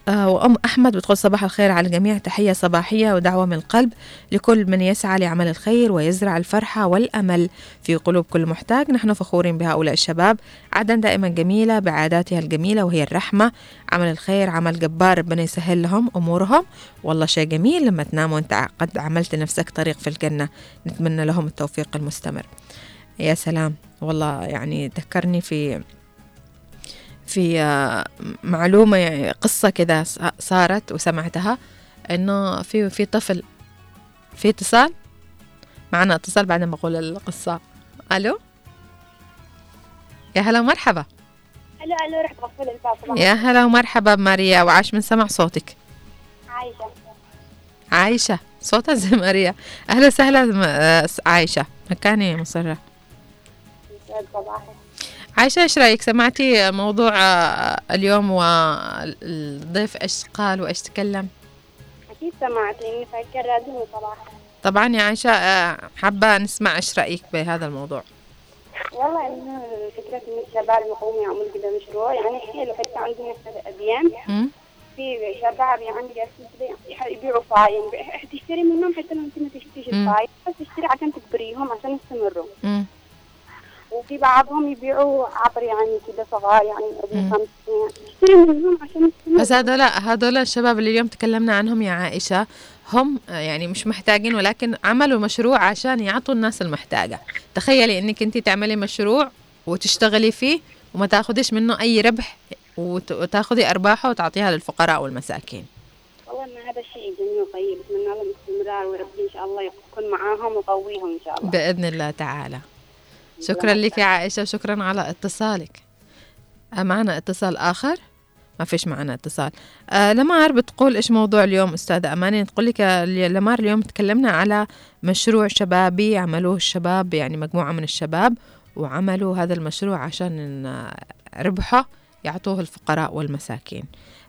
وأم أحمد بتقول صباح الخير على الجميع. تحية صباحية ودعوة من القلب. لكل من يسعى لعمل الخير ويزرع الفرحة والأمل في قلوب كل محتاج. نحن فخورين بهؤلاء الشباب. عدن دائما جميلة بعاداتها الجميلة وهي الرحمة. عمل الخير عمل جبار ربنا يسهل لهم أمورهم. والله شيء جميل لما تنام وأنت قد عملت لنفسك طريق في الجنة. نتمنى لهم التوفيق المستمر. يا سلام. والله يعني ذكرني في في آه، معلومة يعني قصة كذا صارت وسمعتها إنه في في طفل في اتصال معنا اتصال بعدين بقول القصة. ألو؟ يا هلا ومرحبا. ألو ألو رح تغفل الفاصلة يا هلا ومرحبا بماريا وعاش من سمع صوتك. عايشة. عايشة؟ صوتها زي ماريا. أهلا وسهلا آه، عايشة. مكاني مصرة. صباحك عايشة إيش رأيك سمعتي موضوع آه، اليوم والضيف إيش قال وإيش تكلم أكيد سمعت لأني فكر راديو صراحة طبعا يا عائشة آه، حابة نسمع إيش رأيك بهذا الموضوع والله إنه فكرة إن الشباب يقوموا يعملوا كذا مشروع يعني حلو حتى عندنا في الأديان مم؟ في شباب يعني يبيعوا فاين تشتري منهم حتى لو أنت ما تشتريش. الفاين بس تشتري عشان تكبريهم عشان يستمروا. وفي بعضهم يبيعوا عبر يعني كده صغار يعني ابن مم. خمس سنين. تشتري منهم عشان بس هذول هذول الشباب اللي اليوم تكلمنا عنهم يا عائشة هم يعني مش محتاجين ولكن عملوا مشروع عشان يعطوا الناس المحتاجة. تخيلي إنك انت تعملي مشروع وتشتغلي فيه وما تاخديش منه أي ربح وت- وتاخدي أرباحه وتعطيها للفقراء والمساكين. والله هذا شيء جميل وطيب. أتمنى لهم الاستمرار وربي إن شاء الله يكون معاهم ويقويهم إن شاء الله. بإذن الله تعالى. شكرا لك يا عائشة وشكرا على اتصالك. آه، معنا اتصال آخر؟ ما فيش معنا اتصال. آه لمار بتقول إيش موضوع اليوم؟ أستاذة أماني تقول لك آه، لمار اليوم تكلمنا على مشروع شبابي عملوه الشباب يعني مجموعة من الشباب وعملوا هذا المشروع عشان آه، ربحه يعطوه الفقراء والمساكين.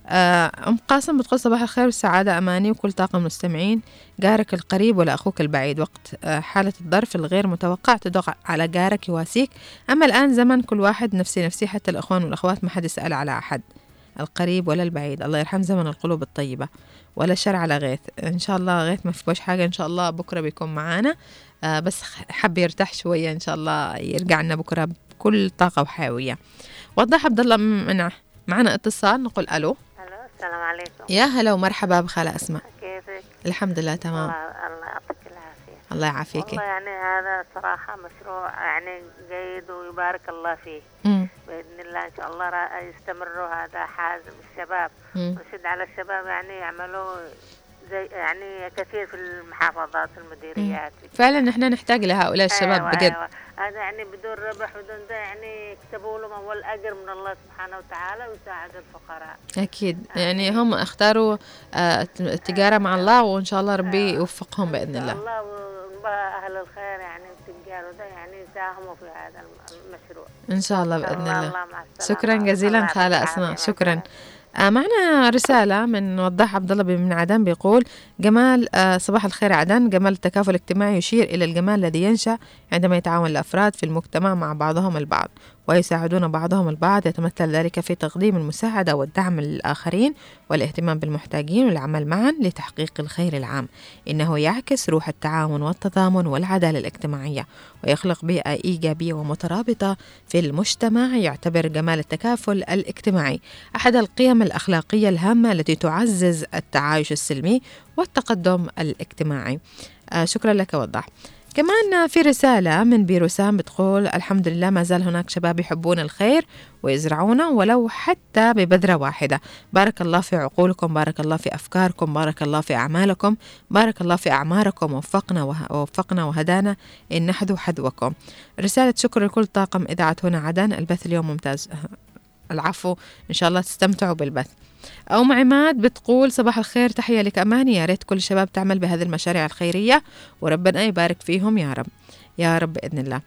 أم قاسم بتقول صباح الخير والسعادة أماني وكل طاقم المستمعين جارك القريب ولا أخوك البعيد؟ وقت آه، حالة الظرف الغير متوقع تدق على جارك يواسيك. أما الآن زمن كل واحد نفسي نفسي حتى الأخوان والأخوات ما حد يسأل على أحد القريب ولا البعيد. الله يرحم زمن القلوب الطيبة. ولا شر على غيث. إن شاء الله غيث ما فيكوش حاجة إن شاء الله بكرة بيكون معانا. آه بس حب يرتاح شوية إن شاء الله يرجع لنا بكرة بكل طاقة وحيوية. وضح عبد الله من معنا اتصال نقول ألو. السلام عليكم. يا هلا ومرحبا بخالة أسماء. كيفك؟ الحمد لله تمام. الله يعطيك العافية. الله يعافيكي والله يعني هذا صراحة مشروع يعني جيد ويبارك الله فيه. مم. بإذن الله إن شاء الله را- يستمروا هذا حازم الشباب. مم. ونشد على الشباب يعني يعملوا زي يعني كثير في المحافظات المديريات. فعلا نحن نحتاج لهؤلاء الشباب أيوة بجد. أيوة. هذا يعني بدون ربح بدون ده يعني يكتبوا لهم أول أجر من الله سبحانه وتعالى ويساعد الفقراء. أكيد. يعني هم اختاروا آه، التجارة مع الله وإن شاء الله ربي يوفقهم بإذن الله. الله أهل الخير يعني والتجار وده يعني يساهموا في هذا الم- المشروع. إن شاء الله بإذن الله الله. السلامة. شكرا جزيلا الله أسماء. العافية. شكرا. آه، معنا رسالة من وضاح عبد الله من عدن بيقول جمال آه، صباح الخير عدن. جمال التكافل الاجتماعي يشير إلى الجمال الذي ينشأ عندما يتعاون الأفراد في المجتمع مع بعضهم البعض. ويساعدون بعضهم البعض يتمثل ذلك في تقديم المساعدة والدعم للآخرين والاهتمام بالمحتاجين والعمل معا لتحقيق الخير العام. إنه يعكس روح التعاون والتضامن والعدالة الاجتماعية ويخلق بيئة إيجابية ومترابطة في المجتمع يعتبر جمال التكافل الاجتماعي. أحد القيم الأخلاقية الهامة التي تعزز التعايش السلمي والتقدم الاجتماعي. آه شكرا لك وضح. كمان في رسالة من بيروسام بتقول الحمد لله ما زال هناك شباب يحبون الخير ويزرعونه ولو حتى ببذرة واحدة. بارك الله في عقولكم بارك الله في أفكاركم بارك الله في أعمالكم بارك الله في أعماركم وفقنا ووفقنا وهدانا إن نحذو حذوكم رسالة شكر لكل طاقم إذاعة هنا عدن البث اليوم ممتاز. العفو. إن شاء الله تستمتعوا بالبث. أم عماد بتقول صباح الخير تحية لك أماني يا ريت كل الشباب تعمل بهذه المشاريع الخيرية وربنا يبارك فيهم يا رب. يا رب بإذن الله.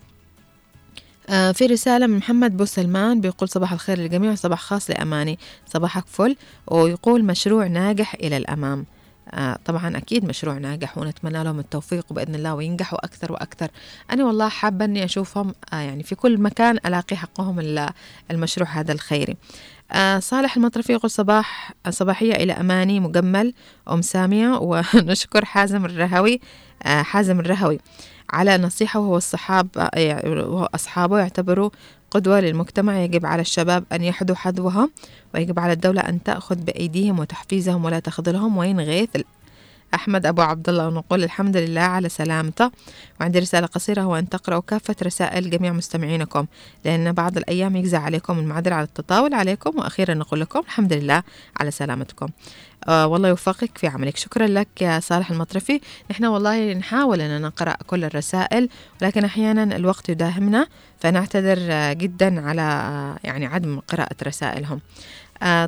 آه في رسالة من محمد بو سلمان بيقول صباح الخير للجميع صباح خاص لأماني. صباحك فل. ويقول مشروع ناجح إلى الأمام. طبعا أكيد مشروع ناجح ونتمنى لهم التوفيق بإذن الله وينجحوا أكثر وأكثر. أنا والله حابة أني أشوفهم آه يعني في كل مكان ألاقي حقهم ال- المشروع هذا الخيري. آه صالح المطرفي يقول صباح صباحية إلى أماني مجمل أم سامية ونشكر حازم الرهوي آه حازم الرهوي على نصيحة وهو الصحاب وهو أصحابه يعتبروا قدوة للمجتمع يجب على الشباب أن يحذوا حذوهم ويجب على الدولة أن تأخذ بأيديهم وتحفيزهم ولا تخذلهم. وين غيث أحمد أبو عبد الله ونقول الحمد لله على سلامته. وعندي رسالة قصيرة هو أن تقرأوا كافة رسائل جميع مستمعينكم لأن بعض الأيام يجزى عليكم المعذرة على التطاول عليكم وأخيرا نقول لكم الحمد لله على سلامتكم. آه والله يوفقك في عملك. شكرا لك يا صالح المطرفي. نحن والله نحاول أن نقرأ كل الرسائل ولكن أحيانا الوقت يداهمنا فنعتذر آه، جدا على آه، يعني عدم قراءة رسائلهم.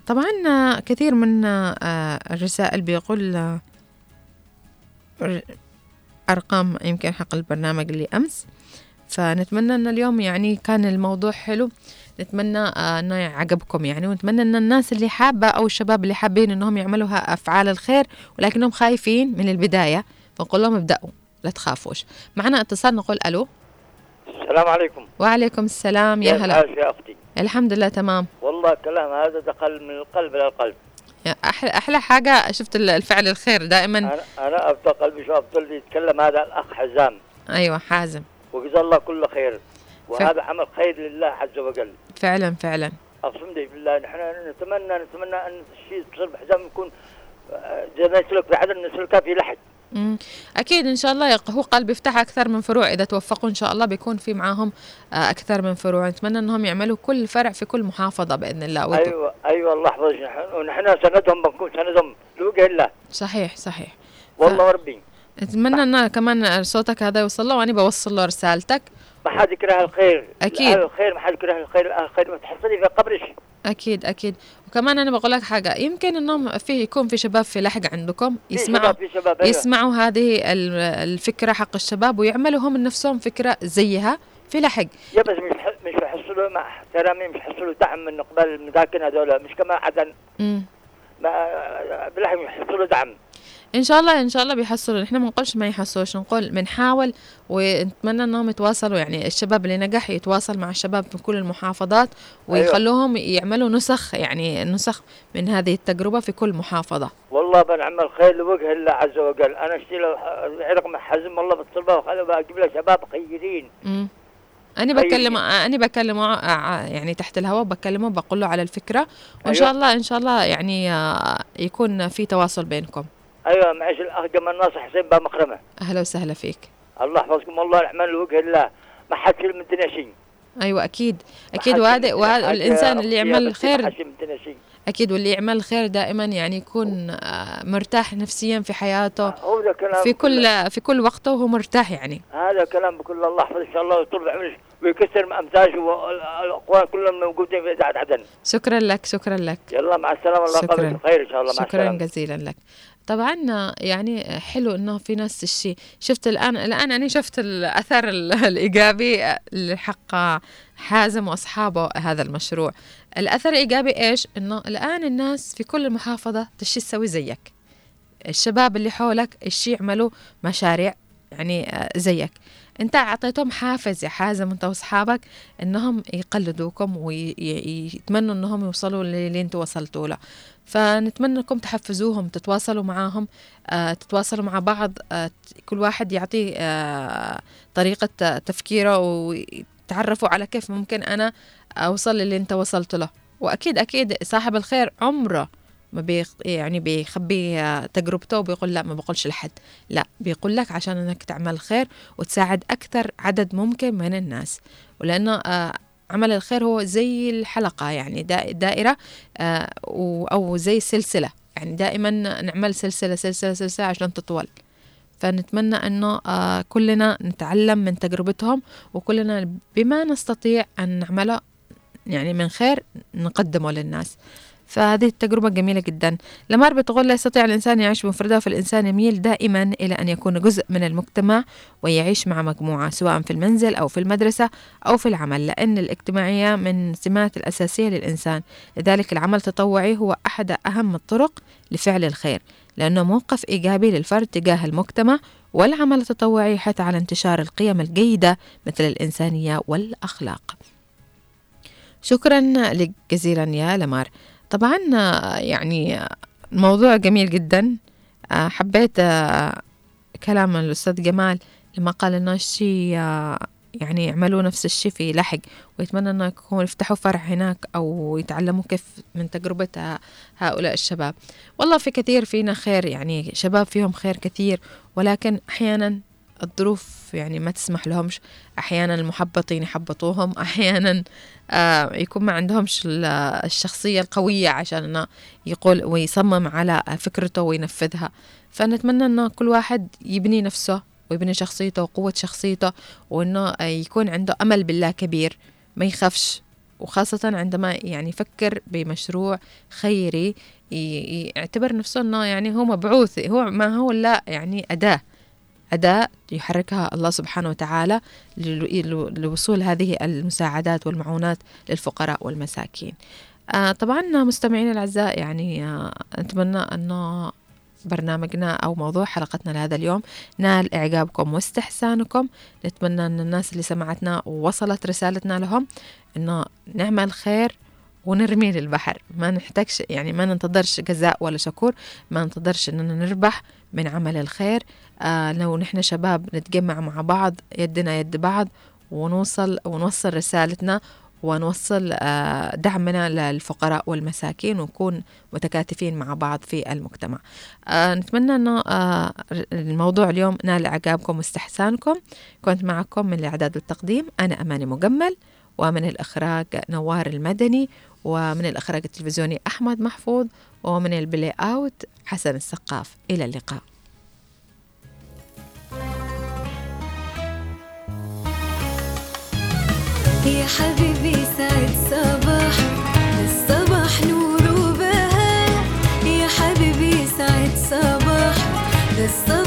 طبعا كثير من الرسائل بيقول أرقام يمكن حق البرنامج اللي أمس فنتمنى أن اليوم يعني كان الموضوع حلو. نتمنى آه، أنه يعجبكم يعني ونتمنى أن الناس اللي حابة أو الشباب اللي حابين أنهم يعملوا أفعال الخير ولكنهم خايفين من البداية فنقول لهم ابدأوا لا تخافوش. معنا اتصال نقول ألو. السلام عليكم. وعليكم السلام يا هلا. يا أختي؟ الحمد لله تمام. والله كلام هذا دخل من القلب يا أحلى أحلى حاجة شفت ال- الفعل الخير دائما. أنا أنا أبطل قلبي شو أبطل يتكلم هذا الأخ حزام. أيوة حازم. وجزاه الله كل خير. وهذا عمل خير لله عز وجل. فعلا فعلا. أقسم لي بالله نحن نتمنى نتمنى أن الشيء تصير بحزام يكون ما يسلك في عدن نسلكها في لحد. مم. أكيد إن شاء الله هو قال بيفتح أكثر من فروع إذا توفقوا إن شاء الله بيكون في معاهم آه، أكثر من فروع. نتمنى أنهم يعملوا كل فرع في كل محافظة بإذن الله. ويتو- أيوة أيوة الله يحفظك. نحن- ونحن سندهم بنكون سندهم. لوجه الله. صحيح صحيح. والله وربي أتمنى أن كمان صوتك هذا يوصل له وأنا بوصل له رسالتك. ما حد يكره الخير. أهل الخير ما حد يكره الخير الخير. ما تحصلي في قبرش. أكيد أكيد. وكمان أنا بقول لك حاجة يمكن أنهم في يكون في شباب في لحق عندكم في يسمعوا شباب في شباب أيوة. يسمعوا هذه ال- الفكرة حق الشباب ويعملوا هم نفسهم فكرة زيها في لحق. يا بس مش مش يحصلوا مع احترامي مش يحصلوا دعم من قبل المساكن هذول مش كما عدن. مم. ما- بالله يحصلوا دعم. إن شاء الله إن شاء الله بيحصلوا. إحنا ما نقولش ما يحصلوش نقول بنحاول ونتمنى إنهم يتواصلوا. يعني الشباب اللي نجح يتواصل مع الشباب في كل المحافظات ويخلوهم يعملوا نسخ يعني نسخ من هذه التجربة في كل محافظة. والله بنعمل خير لوجه الله عز وجل. أنا أشتري رقم حزم الله بالطلبه وخلوا بجيب له شباب خيرين طيب. بكلم أنا بكلمه يعني تحت الهواء بكلمه بقول له على الفكرة. وإن أيوة. شاء الله إن شاء الله يعني آه، يكون في تواصل بينكم. أيوه معيش الأخ جمال ناصر حسين باب مخرمة. أهلا وسهلا فيك. الله يحفظكم والله الرحمن لوجه الله. ما حد يشيل من أكيد. ما أكيد حد وهذا وهذا حاجة اللي يعمل يا بنتي، ما خير حد يشيل من الدنيا شيء. أكيد واللي يعمل الخير دائما يعني يكون آه، مرتاح نفسيا في حياته هو ده كلام في كل في كل وقته وهو مرتاح يعني. هذا كلام بكل الله يحفظ إن شاء الله ويطول بعمره ويكسر امتاجه والاخوان كلهم موجودين في إذاعة عدن شكرا لك شكرا لك. يلا مع السلامة الله شكراً. يقبلك خير إن شاء الله مع شكرا السلامة. جزيلا لك. طبعا يعني حلو إنه في ناس الشيء. شفت الآن الآن أنا شفت الأثر ال- الإيجابي لحق حازم وأصحابه هذا المشروع. الأثر الإيجابي إيش؟ إنه الآن الناس في كل محافظه تشي تسوي زيك. الشباب اللي حولك الشي يعملوا مشاريع يعني آه، زيك. انت اعطيتهم حافز يا حازم انت واصحابك انهم يقلدوكم ويتمنوا انهم يوصلوا للي أنتوا وصلتوا له. فنتمنى انكم تحفزوهم تتواصلوا معاهم آه، تتواصلوا مع بعض آه، كل واحد يعطي آه، طريقة تفكيره ويتعرفوا على كيف ممكن أنا أوصل للي أنت وصلت له. وأكيد أكيد صاحب الخير عمره ما يعني بيخبي تجربته وبيقول لا ما بقولش لحد. لا بيقول لك عشان إنك تعمل خير وتساعد أكثر عدد ممكن من الناس. ولأنه آه، عمل الخير هو زي الحلقة يعني دا- دائرة آه، أو زي سلسلة. يعني دائما نعمل سلسلة سلسلة سلسلة عشان تطول. فنتمنى أنه آه، كلنا نتعلم من تجربتهم وكلنا بما نستطيع أن نعمله يعني من خير نقدمه للناس. فهذه التجربة جميلة جدا. لمار بتقول لا يستطيع الإنسان يعيش بمفرده فالإنسان يميل دائما إلى أن يكون جزء من المجتمع ويعيش مع مجموعة سواء في المنزل أو في المدرسة أو في العمل لأن الاجتماعية من السمات الأساسية للإنسان. لذلك العمل التطوعي هو أحد أهم الطرق لفعل الخير لأنه موقف إيجابي للفرد تجاه المجتمع والعمل التطوعي يحث على انتشار القيم الجيدة مثل الإنسانية والأخلاق. شكرا لك جزيلا يا لمار. طبعا يعني موضوع جميل جدا. آه، حبيت آه، كلام الأستاذ جمال لما قال إنه الشيء آه، يعني يعملوا نفس الشيء في لحق ويتمنى إنه يكون يفتحوا فرع هناك أو يتعلموا كيف من تجربة ه- هؤلاء الشباب. والله في كثير فينا خير يعني شباب فيهم خير كثير ولكن أحيانا الظروف يعني ما تسمح لهمش. أحيانا المحبطين يحبطوهم أحيانا آه يكون ما عندهمش ال- الشخصية القوية عشان إنه يقول ويصمم على فكرته وينفذها. فنتمنى إنه كل واحد يبني نفسه ويبني شخصيته وقوة شخصيته وإنه آه، يكون عنده أمل بالله كبير ما يخافش. وخاصة عندما يعني يفكر بمشروع خيري يعتبر نفسه إنه يعني هو مبعوث هو ما هو لا يعني أداة. أداة يحركها الله سبحانه وتعالى لوصول هذه المساعدات والمعونات للفقراء والمساكين. آه طبعا مستمعينا الأعزاء يعني آه نتمنى أنه برنامجنا أو موضوع حلقتنا لهذا اليوم نال إعجابكم واستحسانكم. نتمنى أن الناس اللي سمعتنا ووصلت رسالتنا لهم أنه نعمل خير ونرميه للبحر. ما نحتاجش يعني ما ننتظرش جزاء ولا شكور ما ننتظرش أننا نربح. من عمل الخير. آه لو نحن شباب نتجمع مع بعض يدنا يد بعض ونوصل ونوصل رسالتنا ونوصل آه دعمنا للفقراء والمساكين ونكون متكاتفين مع بعض في المجتمع. آه نتمنى أنه آه الموضوع اليوم نال إعجابكم واستحسانكم. كنت معكم من الإعداد والتقديم أنا أماني مجمل ومن الإخراج نوار المدني ومن الإخراج التلفزيوني أحمد محفوظ. ومن البلاي أوت حسن السقاف. إلى اللقاء. يا حبيبي سعد صباح. الصباح نور وبهاء. يا حبيبي سعد صباح. الصباح